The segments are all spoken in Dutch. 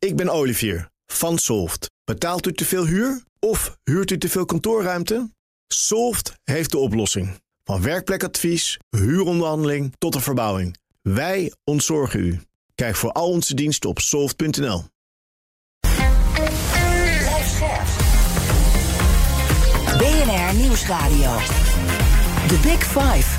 Ik ben Olivier van Solft. Betaalt u te veel huur of huurt u te veel kantoorruimte? Solft heeft de oplossing. Van werkplekadvies, huuronderhandeling tot de verbouwing. Wij ontzorgen u. Kijk voor al onze diensten op soft.nl. BNR Nieuwsradio. The Big Five.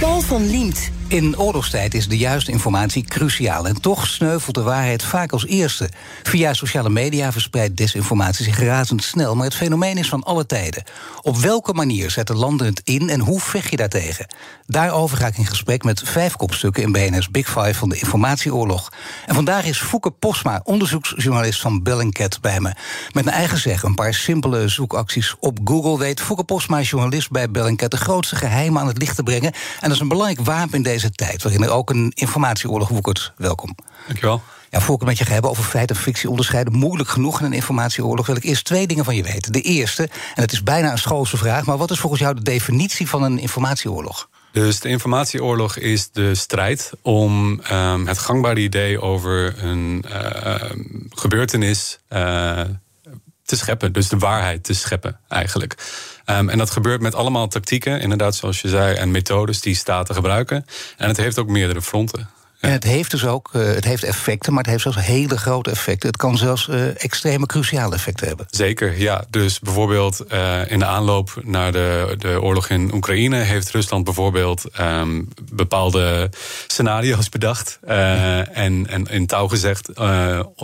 Paul van Liemt. In oorlogstijd is de juiste informatie cruciaal. En toch sneuvelt de waarheid vaak als eerste. Via sociale media verspreidt desinformatie zich razendsnel. Maar het fenomeen is van alle tijden. Op welke manier zetten landen het in en hoe vecht je daartegen? Daarover ga ik in gesprek met vijf kopstukken in BNS Big Five van de informatieoorlog. En vandaag is Fouke Posma, onderzoeksjournalist van Bellingcat, bij me. Met een eigen zeg een paar simpele zoekacties op Google weet Fouke Posma, journalist bij Bellingcat, de grootste geheimen aan het licht te brengen. En dat is een belangrijk wapen in deze tijd, waarin er ook een informatieoorlog woekert. Welkom. Dankjewel. Ja, voor ik het met je ga hebben over feit en fictie onderscheiden, moeilijk genoeg in een informatieoorlog, wil ik eerst twee dingen van je weten. De eerste, en het is bijna een schoolse vraag, maar wat is volgens jou de definitie van een informatieoorlog? Dus de informatieoorlog is de strijd om um, het gangbare idee over een uh, gebeurtenis uh, te scheppen. Dus de waarheid te scheppen, eigenlijk. Um, en dat gebeurt met allemaal tactieken, inderdaad, zoals je zei, en methodes die staten gebruiken. En het heeft ook meerdere fronten. En het heeft dus ook uh, het heeft effecten, maar het heeft zelfs hele grote effecten. Het kan zelfs uh, extreme cruciale effecten hebben. Zeker, ja. Dus bijvoorbeeld uh, in de aanloop naar de, de oorlog in Oekraïne heeft Rusland bijvoorbeeld um, bepaalde scenario's bedacht en, en in touw gezegd.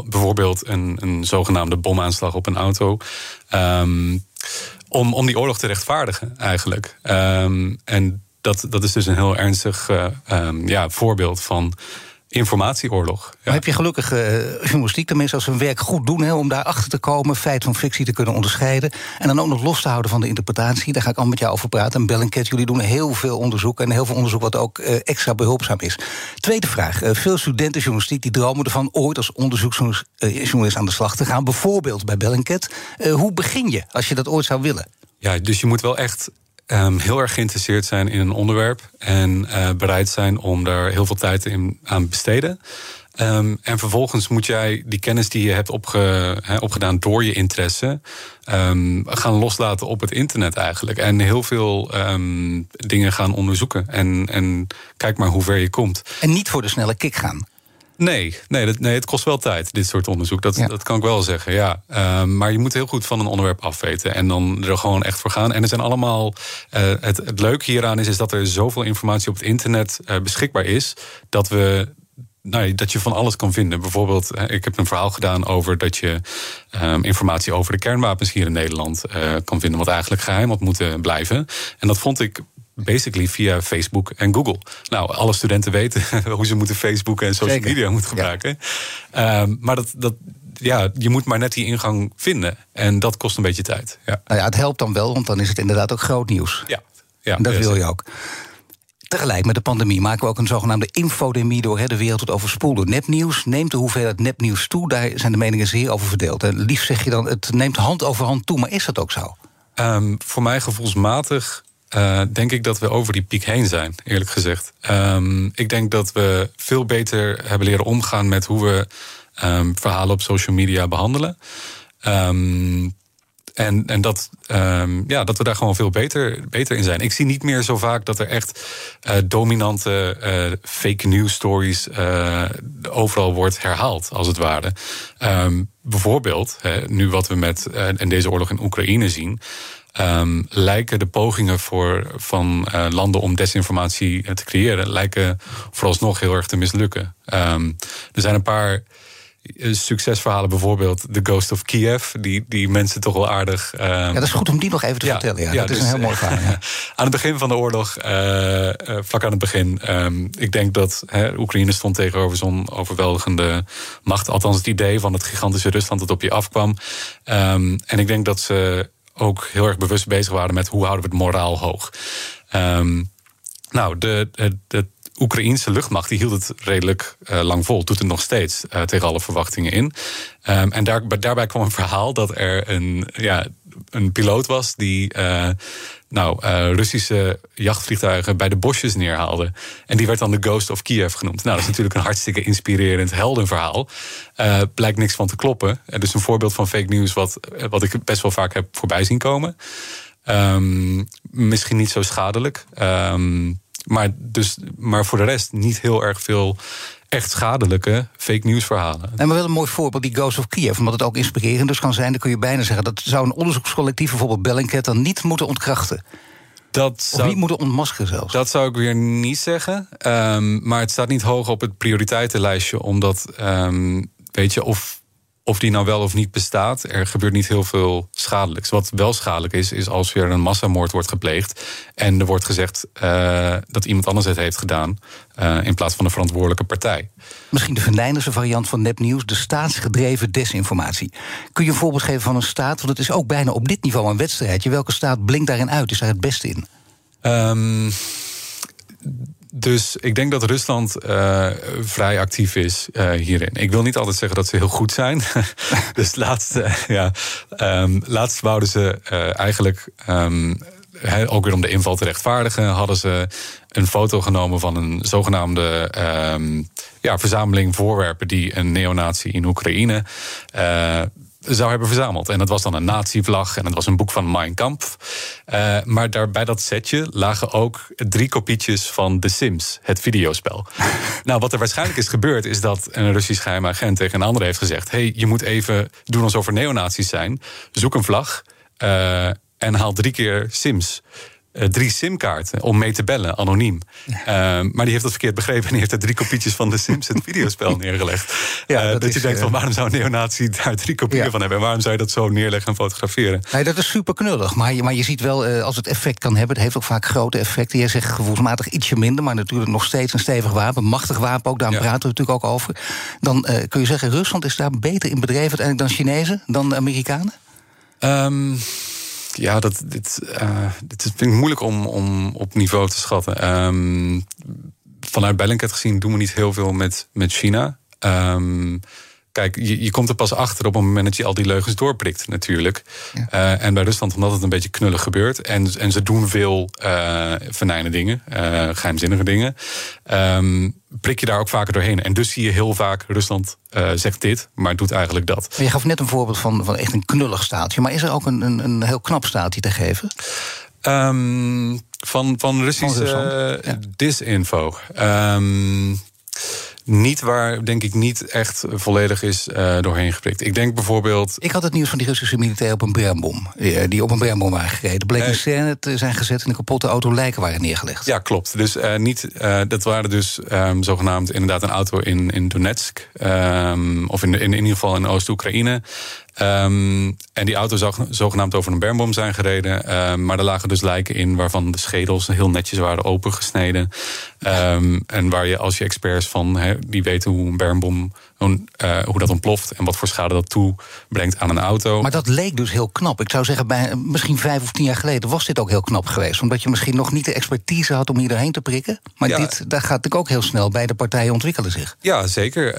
bijvoorbeeld een, een zogenaamde bomaanslag op een auto. Um, om, om die oorlog te rechtvaardigen, eigenlijk. Um, en dat, dat is dus een heel ernstig uh, um, ja, voorbeeld van informatieoorlog. Ja. Maar heb je gelukkig uh, journalistiek, tenminste als hun werk goed doen... Hè, om daar achter te komen, feit van fictie te kunnen onderscheiden... en dan ook nog los te houden van de interpretatie. Daar ga ik al met jou over praten. En Bellingcat, jullie doen heel veel onderzoek... en heel veel onderzoek wat ook uh, extra behulpzaam is. Tweede vraag. Uh, veel studenten journalistiek die dromen ervan... ooit als onderzoeksjournalist aan de slag te gaan. Bijvoorbeeld bij Bellingcat. hoe begin je als je dat ooit zou willen? Ja, dus je moet wel echt um, heel erg geïnteresseerd zijn in een onderwerp en uh, bereid zijn om daar heel veel tijd in aan besteden. Um, en vervolgens moet jij die kennis die je hebt opge, opgedaan door je interesse um, gaan loslaten op het internet eigenlijk. En heel veel dingen gaan onderzoeken. En, en kijk maar hoe ver je komt. En niet voor de snelle kick gaan. Nee, nee, dat, nee, het kost wel tijd, dit soort onderzoek. Dat, ja. dat kan ik wel zeggen, ja. Uh, maar je moet heel goed van een onderwerp afweten en dan er gewoon echt voor gaan. En er zijn allemaal. Uh, het, het leuke hieraan is, is dat er zoveel informatie op het internet uh, beschikbaar is. dat we nou, dat je van alles kan vinden. Bijvoorbeeld, ik heb een verhaal gedaan over dat je um, informatie over de kernwapens hier in Nederland uh, kan vinden, wat eigenlijk geheim had moeten blijven. En dat vond ik basically via Facebook en Google. Nou, alle studenten weten hoe ze moeten Facebook en social Zeker. media moeten gebruiken. Ja. Um, maar dat, dat, ja, je moet maar net die ingang vinden. En dat kost een beetje tijd. Ja. Nou ja, het helpt dan wel, want dan is het inderdaad ook groot nieuws. Ja. ja en dat wil je ook. Tegelijk met de pandemie maken we ook een zogenaamde infodemie door de wereld tot overspoeld door nepnieuws. Neemt de hoeveelheid nepnieuws toe? Daar zijn de meningen zeer over verdeeld. En liefst zeg je dan, het neemt hand over hand toe, maar is dat ook zo? Um, voor mij gevoelsmatig uh, denk ik dat we over die piek heen zijn, eerlijk gezegd. Um, ik denk dat we veel beter hebben leren omgaan met hoe we um, verhalen op social media behandelen. Um, en, en dat, ja, dat we daar gewoon veel beter, beter in zijn. Ik zie niet meer zo vaak dat er echt uh, dominante uh, fake news stories overal wordt herhaald, als het ware. Bijvoorbeeld, hè, nu wat we met in deze oorlog in Oekraïne zien. Um, lijken de pogingen voor, van uh, landen om desinformatie te creëren, lijken vooralsnog heel erg te mislukken. Um, er zijn een paar succesverhalen, bijvoorbeeld The Ghost of Kiev, die, die mensen toch wel aardig. Um... Ja, dat is goed om die nog even te ja, vertellen. Ja, ja dat dus, is een heel mooi verhaal. Ja. aan het begin van de oorlog, uh, uh, vlak aan het begin, ik denk dat Oekraïne stond tegenover zo'n overweldigende macht. Althans, het idee van het gigantische Rusland dat op je afkwam. en ik denk dat ze ook heel erg bewust bezig waren met hoe houden we het moraal hoog. Um, nou, de, de, Oekraïense luchtmacht die hield het redelijk uh, lang vol. Doet het nog steeds uh, tegen alle verwachtingen in. Um, en daar, daarbij kwam een verhaal dat er een, ja, een piloot was die. Uh, nou, uh, Russische jachtvliegtuigen bij de bosjes neerhaalde. En die werd dan de Ghost of Kiev genoemd. Nou, dat is natuurlijk een hartstikke inspirerend heldenverhaal. Uh, blijkt niks van te kloppen. En dus een voorbeeld van fake news wat, wat ik best wel vaak heb voorbij zien komen. Um, misschien niet zo schadelijk. Um, maar, dus, maar voor de rest niet heel erg veel echt schadelijke fake news verhalen. En maar wel een mooi voorbeeld, die Ghost of Kiev. Omdat het ook inspirerend dus kan zijn, dan kun je bijna zeggen... dat zou een onderzoekscollectief, bijvoorbeeld Bellingcat... dan niet moeten ontkrachten. Dat zou, niet moeten ontmaskeren zelfs. Dat zou ik weer niet zeggen. Um, maar het staat niet hoog op het prioriteitenlijstje. Omdat, um, weet je, of of die nou wel of niet bestaat, er gebeurt niet heel veel schadelijks. Wat wel schadelijk is, is als er een massamoord wordt gepleegd en er wordt gezegd uh, dat iemand anders het heeft gedaan uh, in plaats van de verantwoordelijke partij. Misschien de Venijnse variant van nepnieuws, de staatsgedreven desinformatie. Kun je een voorbeeld geven van een staat? Want het is ook bijna op dit niveau een wedstrijdje. Welke staat blinkt daarin uit? Is daar het beste in? Um, dus ik denk dat Rusland uh, vrij actief is uh, hierin. Ik wil niet altijd zeggen dat ze heel goed zijn. dus laatst, uh, ja, um, laatst wouden ze eigenlijk. Um, ook weer om de inval te rechtvaardigen, hadden ze een foto genomen van een zogenaamde um, ja, verzameling voorwerpen die een neonazi in Oekraïne zou hebben verzameld. En dat was dan een nazi-vlag en dat was een boek van Mein Kampf. Uh, maar daar, bij dat setje lagen ook drie kopietjes van The Sims, het videospel. nou, wat er waarschijnlijk is gebeurd, is dat een Russisch geheime agent tegen een ander heeft gezegd: hey, je moet even doen alsof er neonazies zijn. Zoek een vlag uh, en haal drie keer Sims. Uh, drie simkaarten om mee te bellen, anoniem. Uh, maar die heeft dat verkeerd begrepen en die heeft er drie kopietjes van The Sims, het videospel, neergelegd. Ja, uh, dat, dat je denkt van waarom zou een neonazi daar drie kopieën ja. van hebben en waarom zou je dat zo neerleggen en fotograferen? Nee, dat is super knullig, maar je, maar je ziet wel als het effect kan hebben, het heeft ook vaak grote effecten. Jij zegt gevoelsmatig ietsje minder, maar natuurlijk nog steeds een stevig wapen, machtig wapen ook, daar ja. praten we natuurlijk ook over. Dan kun je zeggen, Rusland is daar beter in bedreven uiteindelijk dan Chinezen, dan Amerikanen? Um, ja, dat, dit, uh, dit vind ik moeilijk om, om op niveau te schatten. Um, vanuit Bellingcat gezien doen we niet heel veel met, met China. Um, kijk, je, je komt er pas achter op het moment dat je al die leugens doorprikt, natuurlijk. Ja. Uh, en bij Rusland, omdat het een beetje knullig gebeurt. En, en ze doen veel uh, dingen, uh, geheimzinnige dingen. Um, prik je daar ook vaker doorheen. En dus zie je heel vaak Rusland zegt dit, maar doet eigenlijk dat. Je gaf net een voorbeeld van, van echt een knullig staatje. Maar is er ook een, een, een heel knap staatje te geven? Um, van, van Russische van ja. disinfo. Um, niet waar, denk ik, niet echt volledig is uh, doorheen geprikt. Ik denk bijvoorbeeld. Ik had het nieuws van die Russische militair op een brandbom. Die op een brandbom waren gereden. Bleek een scène te zijn gezet en een kapotte auto lijken waren neergelegd. Ja, klopt. Dus uh, niet, uh, dat waren dus um, zogenaamd inderdaad een auto in, in Donetsk. Um, of in, in, in ieder geval in Oost-Oekraïne. Um, en die auto zou zogenaamd over een bermbom zijn gereden. Um, maar er lagen dus lijken in waarvan de schedels heel netjes waren opengesneden. Um, en waar je als je experts van he, die weten hoe een bermbom, hoe, uh, hoe dat ontploft en wat voor schade dat toebrengt aan een auto. Maar dat leek dus heel knap. Ik zou zeggen, bij, misschien vijf of tien jaar geleden was dit ook heel knap geweest. Omdat je misschien nog niet de expertise had om hier doorheen te prikken. Maar ja. dit, daar gaat natuurlijk ook heel snel. Beide partijen ontwikkelen zich. Ja, zeker.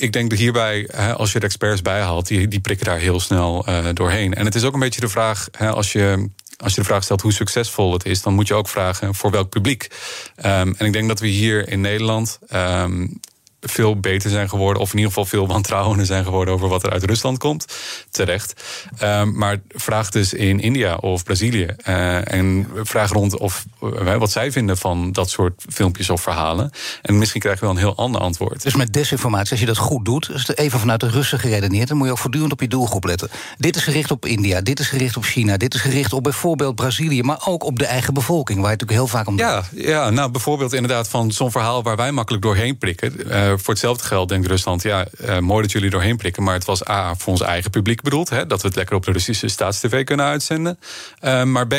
Ik denk dat hierbij, als je de experts bijhaalt, die, die prikken daar heel snel uh, doorheen. En het is ook een beetje de vraag, als je als je de vraag stelt hoe succesvol het is, dan moet je ook vragen voor welk publiek. Um, en ik denk dat we hier in Nederland um, veel beter zijn geworden, of in ieder geval veel wantrouwender zijn geworden over wat er uit Rusland komt. Terecht. Um, maar vraag dus in India of Brazilië. Uh, en vraag rond of, uh, wat zij vinden van dat soort filmpjes of verhalen. En misschien krijg je wel een heel ander antwoord. Dus met desinformatie, als je dat goed doet, is het even vanuit de Russen geredeneerd, dan moet je ook voortdurend op je doelgroep letten. Dit is gericht op India, dit is gericht op China, dit is gericht op bijvoorbeeld Brazilië, maar ook op de eigen bevolking, waar je natuurlijk heel vaak om. Ja, ja nou bijvoorbeeld inderdaad van zo'n verhaal waar wij makkelijk doorheen prikken. Uh, voor hetzelfde geld denkt Rusland, ja, uh, mooi dat jullie doorheen prikken, maar het was A, voor ons eigen publiek bedoeld, hè, dat we het lekker op de Russische staatstv kunnen uitzenden. Uh, maar B,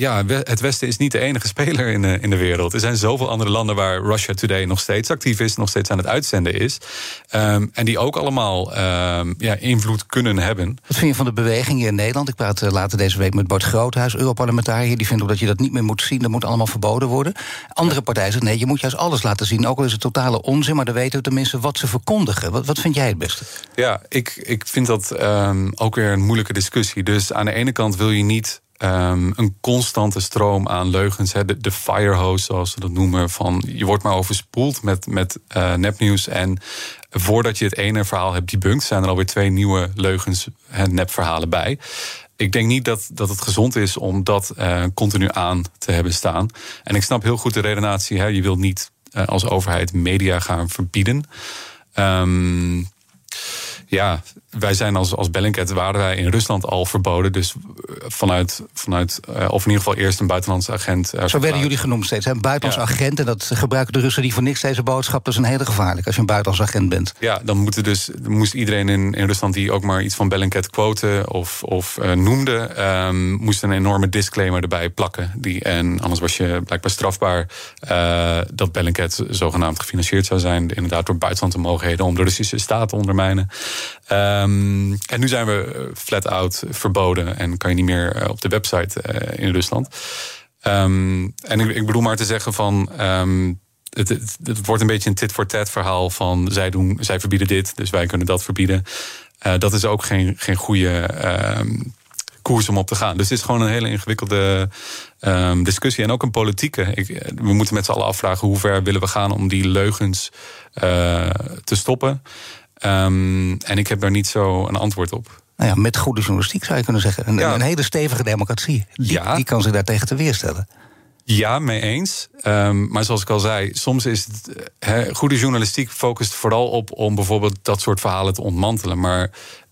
ja, het Westen is niet de enige speler in de, in de wereld. Er zijn zoveel andere landen waar Russia Today nog steeds actief is, nog steeds aan het uitzenden is. Ehm, en die ook allemaal ehm, ja, invloed kunnen hebben. Wat vind je van de beweging hier in Nederland? Ik praat uh, later deze week met Bart Groothuis, Europarlementariër. Die vindt ook dat je dat niet meer moet zien. Dat moet allemaal verboden worden. Andere partijen zeggen nee, je moet juist alles laten zien. Ook al is het totale onzin, maar dan weten we tenminste wat ze verkondigen. Wat, wat vind jij het beste? Ja, ik, ik vind dat um, ook weer een moeilijke discussie. Dus aan de ene kant wil je niet Um, een constante stroom aan leugens. De, firehose, zoals ze dat noemen. Van je wordt maar overspoeld met, met uh, nepnieuws. En voordat je het ene verhaal hebt debunked, zijn er alweer twee nieuwe leugens en nepverhalen bij. Ik denk niet dat, dat het gezond is om dat uh, continu aan te hebben staan. En ik snap heel goed de redenatie. Hè, je wilt niet uh, als overheid media gaan verbieden. Um, ja, wij zijn als, als Bellingcat waren wij in Rusland al verboden. Dus eh, vanuit, vanuit uh, of in ieder geval eerst een buitenlandse agent. Uh, Zo werden jullie genoemd steeds. Een buitenlandse ja. agent. En dat gebruiken de Russen die voor niks deze boodschap. Dat is een hele gevaarlijk als je een buitenlandse agent bent. Ja, dan moeten dus, moest iedereen in, in Rusland die ook maar iets van Bellingcat quote of, of uh, noemde, um, moest een enorme disclaimer erbij plakken. Die, en anders was je blijkbaar strafbaar dat Bellingcat zogenaamd gefinancierd zou zijn. Inderdaad door buitenlandse mogelijkheden om de Russische staat te ondermijnen. Um, en nu zijn we eh, flat out verboden en kan je niet meer eh, op de website uh, in Rusland. Um, en ik, ik, bedoel maar te zeggen van. Um, het, het, wordt een beetje een tit-for-tat verhaal van zij, doen, zij verbieden dit, dus wij kunnen dat verbieden. Dat is ook geen, geen goede koers om op te gaan. Dus het is gewoon een hele ingewikkelde discussie. En ook een politieke. We moeten met z'n allen afvragen hoe ver willen we gaan om die leugens te stoppen. Um, en ik heb daar niet zo een antwoord op. Nou ja, met goede journalistiek zou je kunnen zeggen. Een, ja. een hele stevige democratie. Die, ja. die kan zich daar tegen te weerstellen. Ja, mee eens. Um, maar zoals ik al zei, soms is het. He, goede journalistiek focust vooral op om bijvoorbeeld dat soort verhalen te ontmantelen. Maar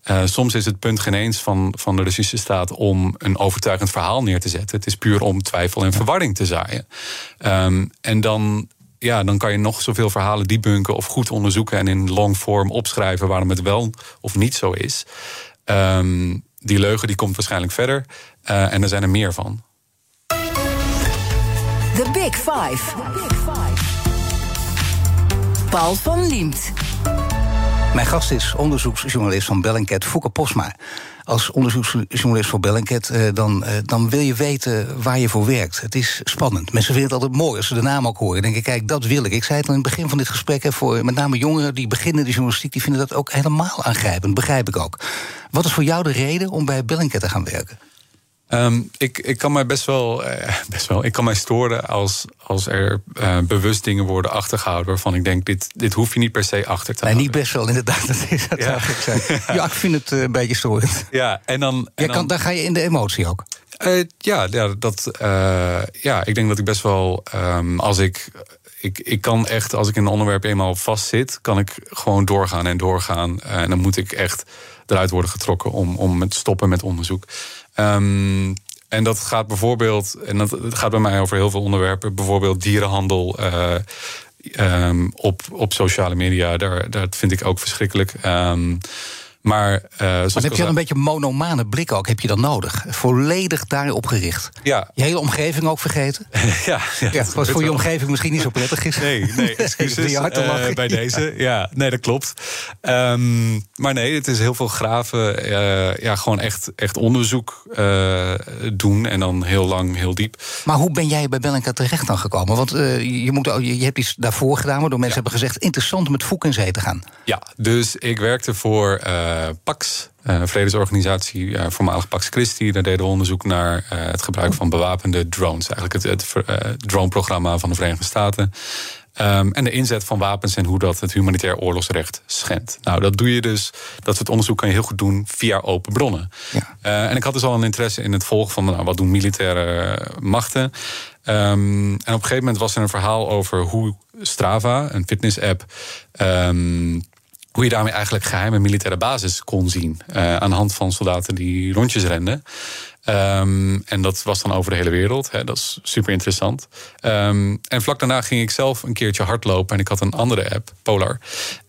uh, soms is het punt geen eens van, van de Russische staat om een overtuigend verhaal neer te zetten. Het is puur om twijfel en verwarring te zaaien. Um, en dan ja, dan kan je nog zoveel verhalen debunken of goed onderzoeken en in long form opschrijven waarom het wel of niet zo is. Um, die leugen die komt waarschijnlijk verder uh, en er zijn er meer van. The Big Five. The Big Five. Paul van Liemt. Mijn gast is onderzoeksjournalist van Bellingcat, Fouke Posma als onderzoeksjournalist voor Bellingcat, uh, dan, uh, dan wil je weten waar je voor werkt. Het is spannend. Mensen vinden het altijd mooi als ze de naam ook horen. Dan denk ik, kijk, dat wil ik. Ik zei het al in het begin van dit gesprek, voor met name jongeren die beginnen de journalistiek, die vinden dat ook helemaal aangrijpend. Begrijp ik ook. Wat is voor jou de reden om bij Bellingcat te gaan werken? Um, ik, ik kan mij best wel, uh, best wel ik kan mij storen als, als er uh, bewust dingen worden achtergehouden waarvan ik denk, dit, dit hoef je niet per se achter te nee, houden. niet best wel, inderdaad. Dat is dat ja. ik zeggen. ja, ik vind het uh, een beetje storend. Ja, en dan. En dan, kan, dan ga je in de emotie ook. ja, ja, dat, ja, ik denk dat ik best wel, um, als ik ik, ik kan echt, als ik in een onderwerp eenmaal vastzit, kan ik gewoon doorgaan en doorgaan. En dan moet ik echt eruit worden getrokken om, om het stoppen met onderzoek. Um, en dat gaat bijvoorbeeld, en dat, gaat bij mij over heel veel onderwerpen, bijvoorbeeld dierenhandel. Uh, um, op, op sociale media, daar, dat vind ik ook verschrikkelijk. Um, maar, uh, maar heb je dan een beetje monomane blik ook? Heb je dan nodig? Volledig daarop gericht. Ja. Je hele omgeving ook vergeten? ja, ja, ja wat voor je omgeving misschien niet zo prettig is. Nee, nee excuses uh, bij deze. Ja, nee, dat klopt. Um, maar nee, het is heel veel graven. Uh, ja, gewoon echt, echt onderzoek doen. En dan heel lang, heel diep. Maar hoe ben jij bij Bellingcat terecht dan gekomen? Want je, moet, je hebt iets daarvoor gedaan... waardoor mensen hebben gezegd... interessant om met Voek in zee te gaan. Ja, dus ik werkte voor... Pax, een vredesorganisatie, uh, voormalig Pax Christi. Daar deden we onderzoek naar het gebruik van bewapende drones. Eigenlijk het, het drone-programma van de Verenigde Staten. Um, en de inzet van wapens en hoe dat het humanitair oorlogsrecht schendt. Nou, dat doe je dus, dat soort onderzoek kan je heel goed doen via open bronnen. Ja. en ik had dus al een interesse in het volgen van nou, wat doen militaire machten. Um, en op een gegeven moment was er een verhaal over hoe Strava, een fitness-app, um, hoe je daarmee eigenlijk geheime militaire basis kon zien. Uh, aan de hand van soldaten die rondjes renden. Um, en dat was dan over de hele wereld. Hè. Dat is super interessant. Um, en vlak daarna ging ik zelf een keertje hardlopen. En ik had een andere app, Polar.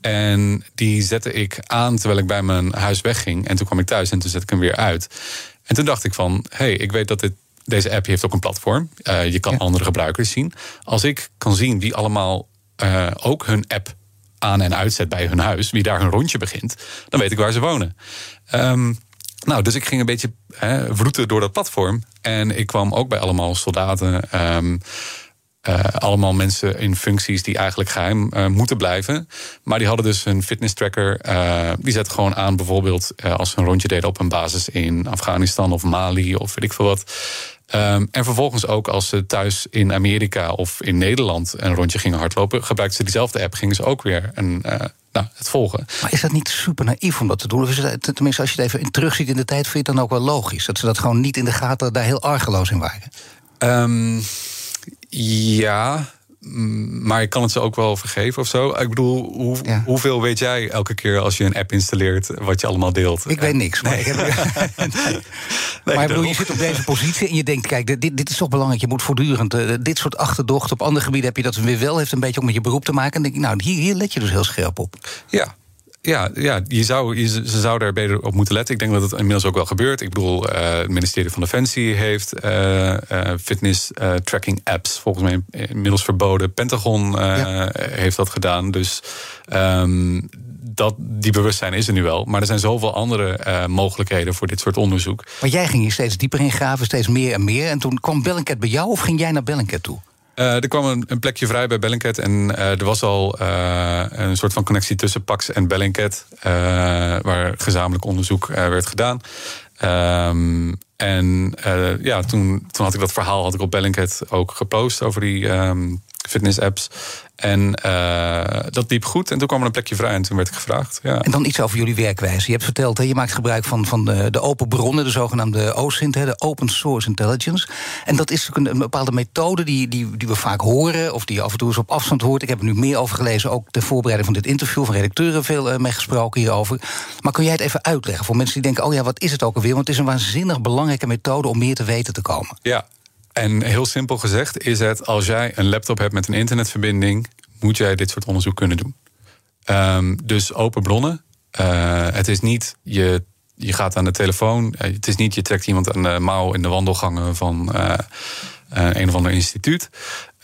En die zette ik aan terwijl ik bij mijn huis wegging. En toen kwam ik thuis en toen zette ik hem weer uit. En toen dacht ik van, hé, hey, ik weet dat dit deze app heeft ook een platform. Uh, je kan andere gebruikers zien. Als ik kan zien wie allemaal uh, ook hun app aan en uitzet bij hun huis, wie daar hun rondje begint, dan weet ik waar ze wonen. Um, nou, dus ik ging een beetje hè, vroeten door dat platform. En ik kwam ook bij allemaal soldaten. Um, uh, allemaal mensen in functies die eigenlijk geheim uh, moeten blijven. Maar die hadden dus een fitness tracker. Uh, die zet gewoon aan, bijvoorbeeld als ze een rondje deden op een basis in Afghanistan of Mali of weet ik veel wat. Um, en vervolgens ook als ze thuis in Amerika of in Nederland een rondje gingen hardlopen, gebruikten ze diezelfde app, gingen ze ook weer een, nou, het volgen. Maar is dat niet super naïef om dat te doen? Of is het, tenminste, als je het even terugziet in de tijd, vind je het dan ook wel logisch? Dat ze dat gewoon niet in de gaten daar heel argeloos in waren? Um, ja, maar ik kan het ze ook wel vergeven of zo. Ik bedoel, hoe, hoeveel weet jij elke keer als je een app installeert wat je allemaal deelt? Ik weet niks. Maar, nee. ik heb... nee, maar ik bedoel, je zit op deze positie en je denkt: kijk, dit, dit is toch belangrijk. Je moet voortdurend uh, dit soort achterdocht. Op andere gebieden heb je dat weer wel. Heeft een beetje ook met je beroep te maken. En denk ik, nou, hier, hier let je dus heel scherp op. Ja, ja, ja je zou, je, ze zouden er beter op moeten letten. Ik denk dat het inmiddels ook wel gebeurt. Ik bedoel, uh, het ministerie van Defensie heeft uh, uh, fitness tracking apps volgens mij inmiddels verboden. Pentagon ja. heeft dat gedaan. Dus um, dat, die bewustzijn is er nu wel. Maar er zijn zoveel andere mogelijkheden voor dit soort onderzoek. Maar jij ging hier steeds dieper in graven, steeds meer en meer. En toen kwam Bellingcat bij jou of ging jij naar Bellingcat toe? Uh, er kwam een, een, plekje vrij bij Bellingcat. En uh, er was al uh, een soort van connectie tussen Pax en Bellingcat. waar gezamenlijk onderzoek werd gedaan. Um, en ja, toen, toen had ik dat verhaal had ik op Bellingcat ook gepost over die um, fitness apps. En uh, dat liep goed. En toen kwam er een plekje vrij en toen werd ik gevraagd. Ja. En dan iets over jullie werkwijze. Je hebt verteld, hè, je maakt gebruik van, van de, de open bronnen, de zogenaamde OSINT, hè, de Open Source Intelligence. En dat is een, een, bepaalde methode die, die, die we vaak horen, of die je af en toe eens op afstand hoort. Ik heb er nu meer over gelezen, ook de voorbereiding van dit interview, van redacteuren veel uh, mee gesproken hierover. Maar kun jij het even uitleggen voor mensen die denken: oh ja, wat is het ook alweer? Want het is een waanzinnig belangrijke methode om meer te weten te komen. Ja, en heel simpel gezegd is het: als jij een laptop hebt met een internetverbinding, moet jij dit soort onderzoek kunnen doen. Um, dus open bronnen. Uh, het is niet je, je gaat aan de telefoon. Eh, het is niet je trekt iemand aan de mouw in de wandelgangen van uh, een of ander instituut.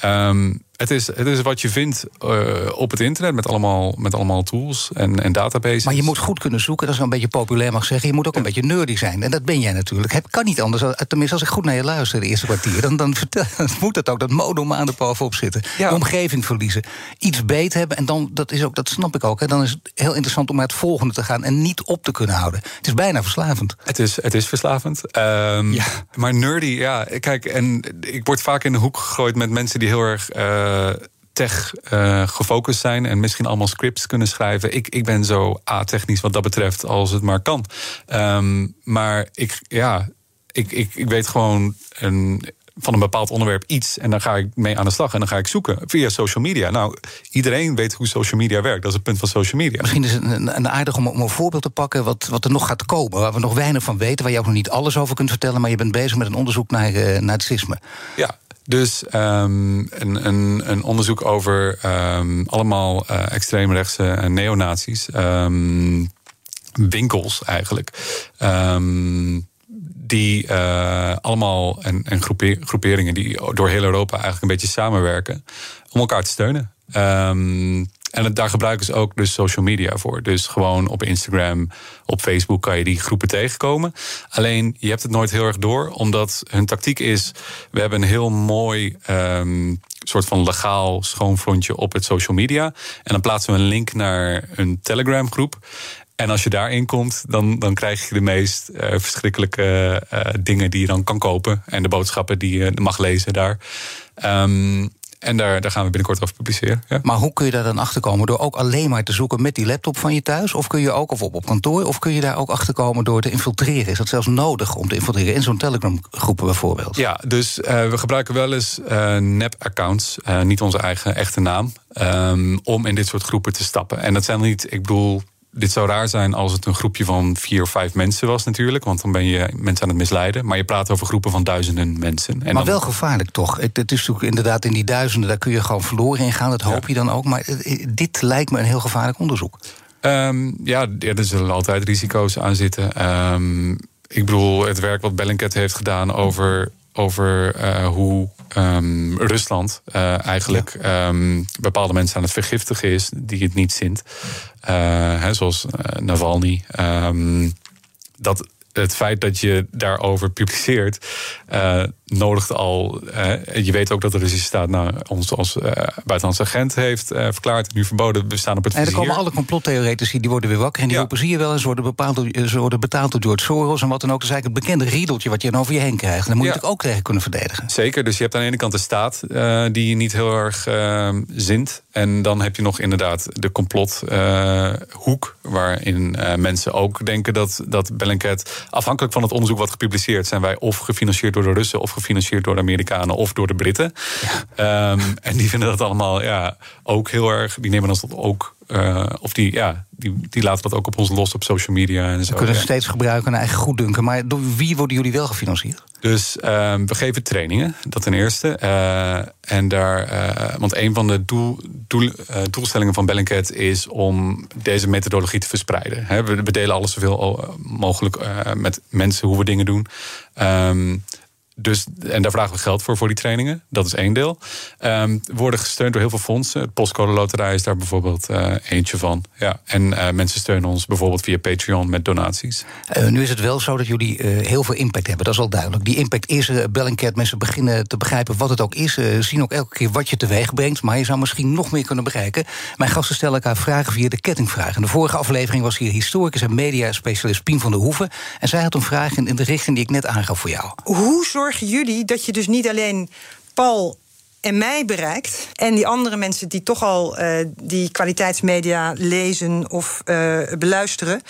Um, het is, het is wat je vindt uh, op het internet met allemaal, met allemaal tools en, en databases. Maar je moet goed kunnen zoeken, dat is wel een beetje populair mag zeggen. Je moet ook een beetje nerdy zijn. En dat ben jij natuurlijk. Het kan niet anders. Tenminste, als ik goed naar je luister de eerste kwartier, dan, dan, moet het ook dat modem aan de bovenop zitten. Ja. omgeving verliezen. Iets beet hebben. En dan, dat, is ook, dat snap ik ook. Hè, dan is het heel interessant om naar het volgende te gaan en niet op te kunnen houden. Het is bijna verslavend. Het is, het is verslavend. Um, ja. Maar nerdy, ja. Kijk, en ik word vaak in de hoek gegooid met mensen die heel erg. Uh, tech uh, gefocust zijn en misschien allemaal scripts kunnen schrijven. Ik, ik ben zo a-technisch wat dat betreft als het maar kan. Um, maar ik, ja, ik, ik, ik weet gewoon een, van een bepaald onderwerp iets en dan ga ik mee aan de slag en dan ga ik zoeken via social media. Nou, iedereen weet hoe social media werkt. Dat is het punt van social media. Misschien is het een, een aardig om, om een voorbeeld te pakken wat, wat er nog gaat komen, waar we nog weinig van weten, waar je ook nog niet alles over kunt vertellen, maar je bent bezig met een onderzoek naar uh, narcisme. Ja, dus um, een, een, een, onderzoek over um, allemaal uh, extreemrechtse en neonazies. Um, winkels eigenlijk. die uh, allemaal en groeperingen die door heel Europa eigenlijk een beetje samenwerken om elkaar te steunen. En daar gebruiken ze ook dus social media voor. Dus gewoon op Instagram, op Facebook kan je die groepen tegenkomen. Alleen je hebt het nooit heel erg door, omdat hun tactiek is: we hebben een heel mooi. Um, soort van legaal schoonfrontje op het social media. En dan plaatsen we een link naar een Telegram groep. En als je daarin komt, dan, dan krijg je de meest uh, verschrikkelijke uh, dingen die je dan kan kopen. En de boodschappen die je mag lezen daar. Um, en daar, daar gaan we binnenkort over publiceren. Ja. Maar hoe kun je daar dan achter komen? Door ook alleen maar te zoeken met die laptop van je thuis? Of kun je ook, of op, op kantoor, of kun je daar ook achter komen door te infiltreren? Is dat zelfs nodig om te infiltreren in zo'n Telegram-groep bijvoorbeeld? Ja, dus uh, we gebruiken wel eens uh, nep-accounts, uh, niet onze eigen echte naam, um, om in dit soort groepen te stappen. En dat zijn niet, ik bedoel, dit zou raar zijn als het een groepje van vier of vijf mensen was natuurlijk. Want dan ben je mensen aan het misleiden. Maar je praat over groepen van duizenden mensen. En maar wel gevaarlijk toch? Het is natuurlijk inderdaad in die duizenden, daar kun je gewoon verloren in gaan. Dat hoop je dan ook. Maar dit lijkt me een heel gevaarlijk onderzoek. Um, ja, er zullen altijd risico's aan zitten. Um, ik bedoel, het werk wat Bellingcat heeft gedaan over over uh, hoe um, Rusland uh, eigenlijk ja. um, bepaalde mensen aan het vergiftigen is die het niet zint. Uh, hè, zoals Navalny. Um, dat het feit dat je daarover publiceert, uh, nodigt al. Uh, je weet ook dat de Russische staat nou, ons als uh, buitenlandse agent heeft verklaard. Nu verboden. We staan op het En er komen alle complottheoretici die worden weer wakker. En die ja. roepen: zie je wel, en ze worden, bepaald door, ze worden betaald door George Soros en wat dan ook. Dat is eigenlijk het bekende riedeltje wat je dan over je heen krijgt. En dan moet je ja. natuurlijk ook tegen kunnen verdedigen. Zeker. Dus je hebt aan de ene kant de staat die niet heel erg zint. En dan heb je nog inderdaad de complothoek, waarin mensen ook denken dat, dat Bellingcat afhankelijk van het onderzoek wat gepubliceerd zijn wij of gefinancierd door de Russen of gefinancierd door de Amerikanen of door de Britten. Ja. Um, en die vinden dat allemaal ja, ook heel erg. Die nemen dat ook. Uh, of die, ja, die, die laten dat ook op ons los op social media en zo. We kunnen ja. steeds gebruiken en eigen goeddunken. Maar door wie worden jullie wel gefinancierd? Dus um, we geven trainingen, dat ten eerste. Uh, en daar, uh, want een van de doel, doel, doelstellingen van Bellingcat is om deze methodologie te verspreiden. He, we, we, delen alles zoveel mogelijk met mensen hoe we dingen doen. Um, dus, en daar vragen we geld voor, voor die trainingen. Dat is één deel. Um, worden gesteund door heel veel fondsen. Het Postcode Loterij is daar bijvoorbeeld uh, eentje van. Ja. En uh, mensen steunen ons bijvoorbeeld via Patreon met donaties. Uh, nu is het wel zo dat jullie heel veel impact hebben. Dat is al duidelijk. Die impact is er. Bellingcat, mensen beginnen te begrijpen wat het ook is. zien ook elke keer wat je teweeg brengt. Maar je zou misschien nog meer kunnen bereiken. Mijn gasten stellen elkaar vragen via de kettingvraag. In de vorige aflevering was hier historicus en mediaspecialist Pien van der Hoeven. En zij had een vraag in, in de richting die ik net aangaf voor jou. Hoe zorgen jullie dat je dus niet alleen Paul en mij bereikt. En die andere mensen die toch al uh, die kwaliteitsmedia lezen of uh, beluisteren.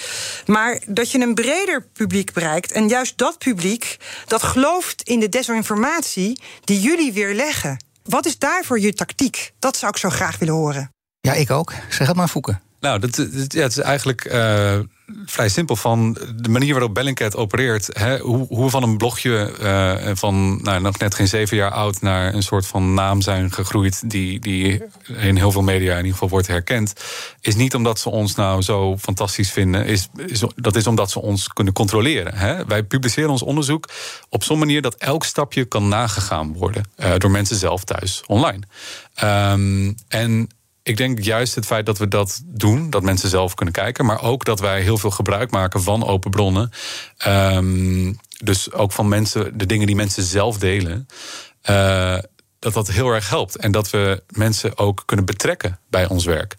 Maar dat je een breder publiek bereikt. En juist dat publiek dat gelooft in de desinformatie die jullie weer leggen. Wat is daarvoor je tactiek? Dat zou ik zo graag willen horen. Ja, ik ook. Zeg het maar, Foeken. Nou, dat, dat, ja, het is eigenlijk uh, vrij simpel van de manier waarop Bellingcat opereert. Hè, hoe, hoe van een blogje uh, van nou, nog net geen zeven jaar oud naar een soort van naam zijn gegroeid. Die, die in heel veel media in ieder geval wordt herkend. Is niet omdat ze ons nou zo fantastisch vinden. Is, dat is omdat ze ons kunnen controleren. Hè. Wij publiceren ons onderzoek op zo'n manier dat elk stapje kan nagegaan worden. Uh, door mensen zelf thuis online. Um, en ik denk juist het feit dat we dat doen, dat mensen zelf kunnen kijken, maar ook dat wij heel veel gebruik maken van open bronnen. Um, dus ook van mensen, de dingen die mensen zelf delen. Uh, dat dat heel erg helpt. En dat we mensen ook kunnen betrekken bij ons werk.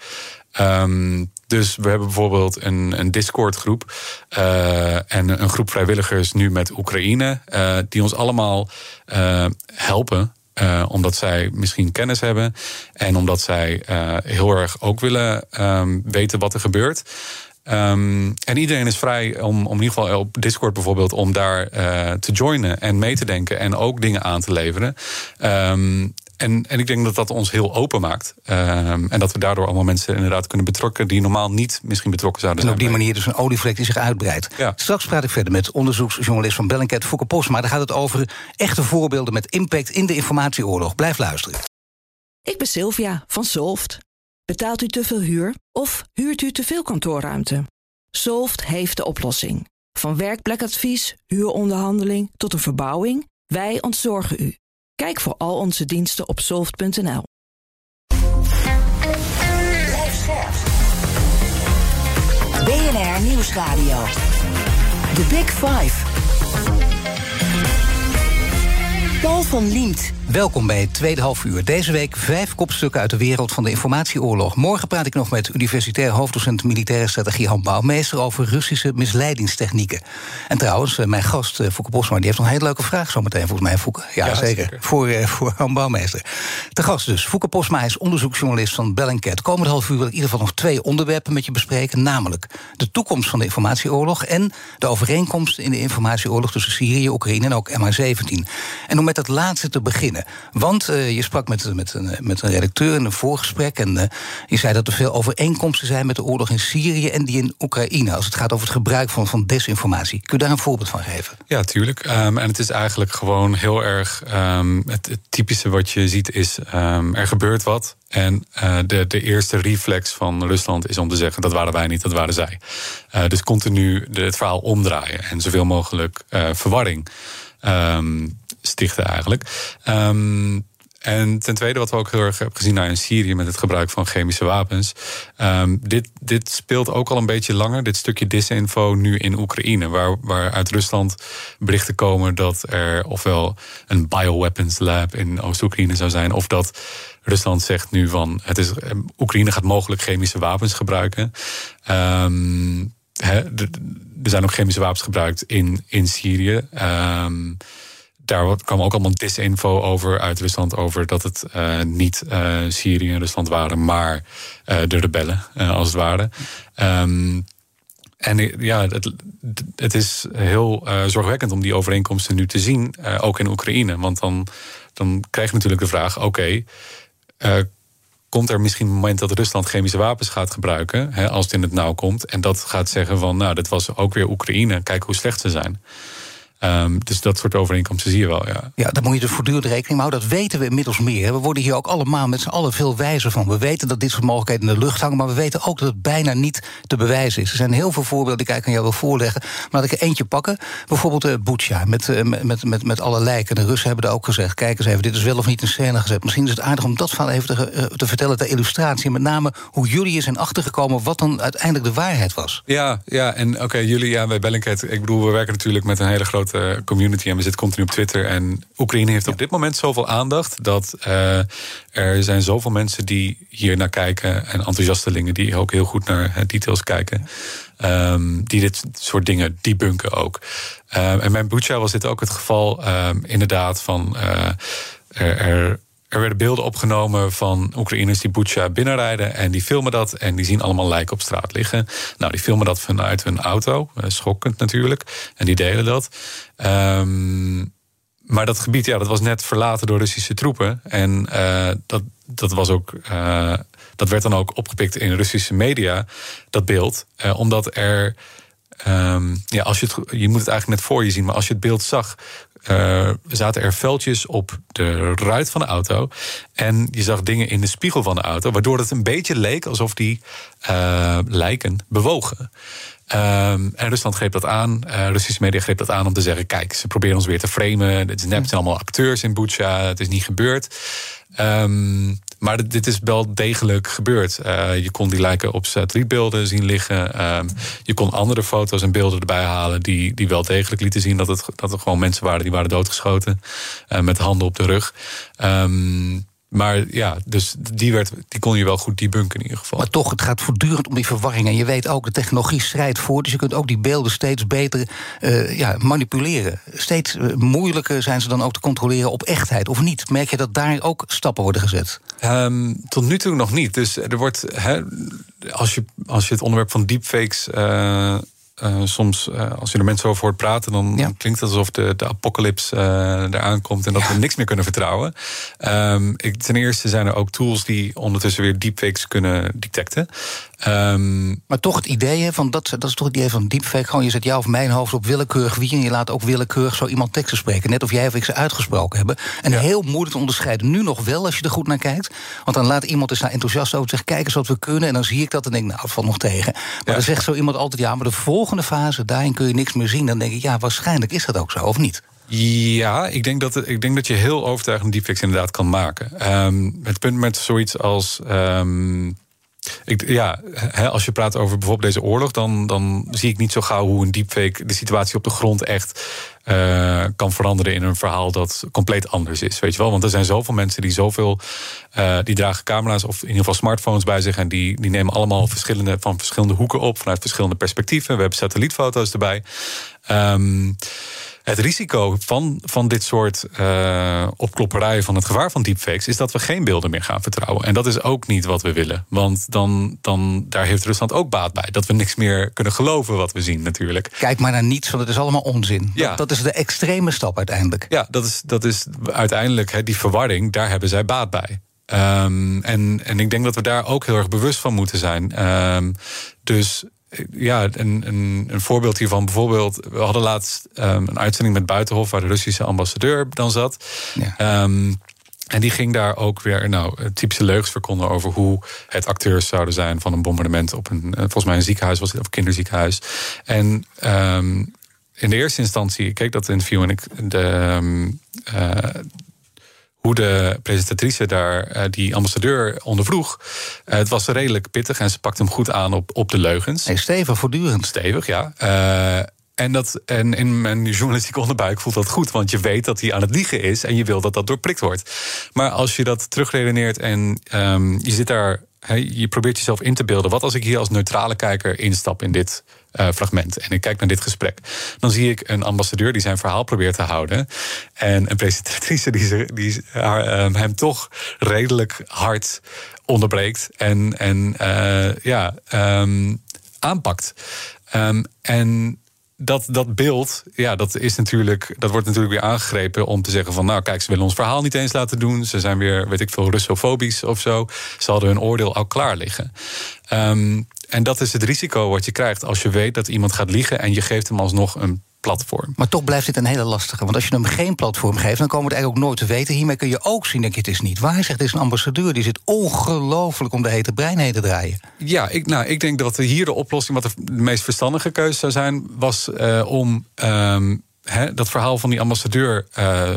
Um, dus we hebben bijvoorbeeld een, een Discord-groep uh, en een groep vrijwilligers nu met Oekraïne, uh, die ons allemaal helpen uh, omdat zij misschien kennis hebben. En omdat zij uh, heel erg ook willen um, weten wat er gebeurt. Um, en iedereen is vrij om, om in ieder geval op Discord bijvoorbeeld... om daar uh, te joinen en mee te denken en ook dingen aan te leveren. Um, en, en ik denk dat dat ons heel open maakt. Um, en dat we daardoor allemaal mensen inderdaad kunnen betrokken... die normaal niet misschien betrokken zouden zijn. En op die manier dus een olievlek die zich uitbreidt. Ja. Straks praat ik verder met onderzoeksjournalist van Bellingcat, Fouke Posma. Daar gaat het over echte voorbeelden met impact in de informatieoorlog. Blijf luisteren. Ik ben Sylvia van Solft. Betaalt u te veel huur of huurt u te veel kantoorruimte? Solft heeft de oplossing. Van werkplekadvies, huuronderhandeling tot een verbouwing, wij ontzorgen u. Kijk voor al onze diensten op soft.nl. BNR Nieuwsradio. The Big Five. Paul van Liemt. Welkom bij het tweede half uur. Deze week vijf kopstukken uit de wereld van de informatieoorlog. Morgen praat ik nog met universitair hoofddocent militaire strategie Han Bouwmeester over Russische misleidingstechnieken. En trouwens, mijn gast Fouke Bosma die heeft nog een hele leuke vraag zometeen volgens mij, Fouke. Ja, Ja, zeker. zeker. Voor, eh, voor Han Bouwmeester. De gast dus, Fouke Posma is onderzoeksjournalist van Bellingcat. Komende half uur wil ik in ieder geval nog twee onderwerpen met je bespreken. Namelijk de toekomst van de informatieoorlog en de overeenkomsten in de informatieoorlog tussen Syrië, Oekraïne en ook MH17. En om met dat laatste te beginnen. Want uh, je sprak met, met, een, met een redacteur in een voorgesprek. En uh, je zei dat er veel overeenkomsten zijn met de oorlog in Syrië en die in Oekraïne. Als het gaat over het gebruik van, van desinformatie. Kun je daar een voorbeeld van geven? Ja, tuurlijk. Um, en het is eigenlijk gewoon heel erg. Um, het, typische wat je ziet is: um, er gebeurt wat. En uh, de, de eerste reflex van Rusland is om te zeggen: dat waren wij niet, dat waren zij. Dus continu het verhaal omdraaien en zoveel mogelijk verwarring. ehm, stichten eigenlijk. Um, en ten tweede, wat we ook heel erg hebben gezien nou in Syrië met het gebruik van chemische wapens. Um, dit, dit speelt ook al een beetje langer, dit stukje disinfo nu in Oekraïne. Waar, waar uit Rusland berichten komen dat er ofwel een bioweapons lab in Oost-Oekraïne zou zijn, of dat Rusland zegt nu van het is, Oekraïne gaat mogelijk chemische wapens gebruiken. Er zijn ook chemische wapens gebruikt in, in Syrië. Daar kwam ook allemaal disinfo over uit Rusland over dat het uh, niet uh, Syrië en Rusland waren, maar uh, de rebellen, als het ware. Um, en ja, het, het is heel zorgwekkend om die overeenkomsten nu te zien, ook in Oekraïne. Want dan, dan krijg je natuurlijk de vraag: oké, komt er misschien een moment dat Rusland chemische wapens gaat gebruiken, hè, als het in het nauw komt, en dat gaat zeggen van, nou, dit was ook weer Oekraïne, kijk hoe slecht ze zijn. Um, dus dat soort overeenkomsten zie je wel, ja. Ja, daar moet je dus voortdurend rekening mee houden. Dat weten we inmiddels meer. We worden hier ook allemaal met z'n allen veel wijzer van. We weten dat dit soort mogelijkheden in de lucht hangen... maar we weten ook dat het bijna niet te bewijzen is. Er zijn heel veel voorbeelden die ik aan jou wil voorleggen. Maar laat ik er eentje pakken. Bijvoorbeeld uh, Butsja, met, uh, met, met, met alle lijken. De Russen hebben er ook gezegd... kijk eens even, dit is wel of niet in scène gezet. Misschien is het aardig om dat verhaal even te, uh, te vertellen... ter illustratie. Met name hoe jullie zijn achtergekomen... wat dan uiteindelijk de waarheid was. Ja, ja en oké, okay, jullie ja, bij Bellingcat... ik bedoel, we werken natuurlijk met een hele grote community en we zitten continu op Twitter. En Oekraïne heeft op dit moment zoveel aandacht dat uh, er zijn zoveel mensen die hier naar kijken en enthousiastelingen die ook heel goed naar uh, details kijken. Um, die dit soort dingen debunken ook. Uh, en bij Bucha was dit ook het geval, um, inderdaad, van uh, er, er er werden beelden opgenomen van Oekraïners die Bucha binnenrijden. En die filmen dat en die zien allemaal lijken op straat liggen. Nou, die filmen dat vanuit hun auto. Eh, schokkend natuurlijk. En die delen dat. Um, maar dat gebied, ja, dat was net verlaten door Russische troepen. En uh, dat, dat was ook. Uh, dat werd dan ook opgepikt in Russische media, dat beeld. Omdat er. Um, ja, als je, het, je moet het eigenlijk net voor je zien, maar als je het beeld zag, uh, zaten er veldjes op de ruit van de auto. En je zag dingen in de spiegel van de auto, waardoor het een beetje leek alsof die uh, lijken bewogen. Um, en Rusland greep dat aan. Uh, Russische media greep dat aan om te zeggen: kijk, ze proberen ons weer te framen. Het is nep, het zijn allemaal acteurs in Bucha. Het is niet gebeurd. Um, maar dit is wel degelijk gebeurd. Uh, je kon die lijken op satellietbeelden zien liggen. Um, je kon andere foto's en beelden erbij halen die, die wel degelijk lieten zien dat het, dat er gewoon mensen waren die waren doodgeschoten. Uh, met handen op de rug. Um, maar ja, dus die, werd, die kon je wel goed debunken in ieder geval. Maar toch, het gaat voortdurend om die verwarring. En je weet ook, de technologie strijdt voor. Dus je kunt ook die beelden steeds beter uh, ja, manipuleren. Steeds uh, moeilijker zijn ze dan ook te controleren op echtheid of niet. Merk je dat daar ook stappen worden gezet? Um, tot nu toe nog niet. Dus er wordt, hè, als, je, als je het onderwerp van deepfakes. Uh, uh, soms, uh, als je er mensen over hoort praten, dan ja. klinkt het alsof de, de apocalyps uh, eraan komt en dat ja. we niks meer kunnen vertrouwen. Um, ik, ten eerste zijn er ook tools die ondertussen weer deepfakes kunnen detecten. Um, maar toch het idee van dat, dat is toch het idee van deepfake. Gewoon je zet jou of mijn hoofd op willekeurig wie en je laat ook willekeurig zo iemand teksten spreken. Net of jij of ik ze uitgesproken hebben. En ja. heel moeilijk te onderscheiden. Nu nog wel als je er goed naar kijkt. Want dan laat iemand eens naar enthousiast over zeggen: kijk eens wat we kunnen. En dan zie ik dat en denk nou, het valt nog tegen. Maar dan zegt zo iemand altijd: ja, maar de volgende fase, daarin kun je niks meer zien. Dan denk ik: ja, waarschijnlijk is dat ook zo, of niet? Ja, ik denk, dat, ik denk dat je heel overtuigend deepfakes inderdaad kan maken. Um, het punt met zoiets als. Um, ik, ja, hè, als je praat over bijvoorbeeld deze oorlog, dan, dan zie ik niet zo gauw hoe een deepfake de situatie op de grond echt uh, kan veranderen in een verhaal dat compleet anders is. Weet je wel? Want er zijn zoveel mensen die zoveel. Uh, die dragen camera's of in ieder geval smartphones bij zich. En die, die nemen allemaal verschillende, van verschillende hoeken op, vanuit verschillende perspectieven. We hebben satellietfoto's erbij. Um, het risico van, van dit soort uh, opklopperijen van het gevaar van deepfakes is dat we geen beelden meer gaan vertrouwen. En dat is ook niet wat we willen. Want dan, dan daar heeft Rusland ook baat bij. Dat we niks meer kunnen geloven wat we zien, natuurlijk. Kijk maar naar niets, want het is allemaal onzin. Ja. Dat, dat is de extreme stap uiteindelijk. Ja, dat is, dat is uiteindelijk die verwarring, daar hebben zij baat bij. Um, en, en ik denk dat we daar ook heel erg bewust van moeten zijn. Um, dus ja, een, een, een, voorbeeld hiervan. Bijvoorbeeld, we hadden laatst um, een uitzending met Buitenhof... waar de Russische ambassadeur dan zat. Ja. Um, en die ging daar ook weer nou, typische leugens verkondigen over hoe het acteurs zouden zijn van een bombardement op een, volgens mij een ziekenhuis was het, of kinderziekenhuis. En um, in de eerste instantie, ik keek dat interview en ik de. ehm, eh, hoe de presentatrice daar eh, die ambassadeur ondervroeg. eh, het was redelijk pittig en ze pakte hem goed aan op, op de leugens. Stevig, voortdurend. Stevig, ja. Eh, en, dat, en in mijn journalistieke onderbuik voelt dat goed. Want je weet dat hij aan het liegen is. En je wil dat dat doorprikt wordt. Maar als je dat terugredeneert en ehm, je zit daar. je probeert jezelf in te beelden. Wat als ik hier als neutrale kijker instap in dit eh, fragment. En ik kijk naar dit gesprek. Dan zie ik een ambassadeur die zijn verhaal probeert te houden. En een presentatrice die, ze, die haar, ehm, hem toch redelijk hard onderbreekt. En, en eh, ja, ehm, aanpakt. Ehm, en dat, dat beeld, ja, dat, is natuurlijk, dat wordt natuurlijk weer aangegrepen om te zeggen van... nou kijk, ze willen ons verhaal niet eens laten doen. Ze zijn weer, weet ik veel, Russofobisch of zo. Ze hadden hun oordeel al klaar liggen. Ehm, en dat is het risico wat je krijgt als je weet dat iemand gaat liegen... en je geeft hem alsnog een platform. Maar toch blijft dit een hele lastige. Want als je hem geen platform geeft, dan komen we het eigenlijk ook nooit te weten. Hiermee kun je ook zien, denk je, het is niet waar. Zegt, het is een ambassadeur, die zit ongelooflijk om de hete brein heen te draaien. Ja, ik, nou, ik denk dat hier de oplossing, wat de meest verstandige keuze zou zijn, was eh, om ehm, dat verhaal van die ambassadeur eh,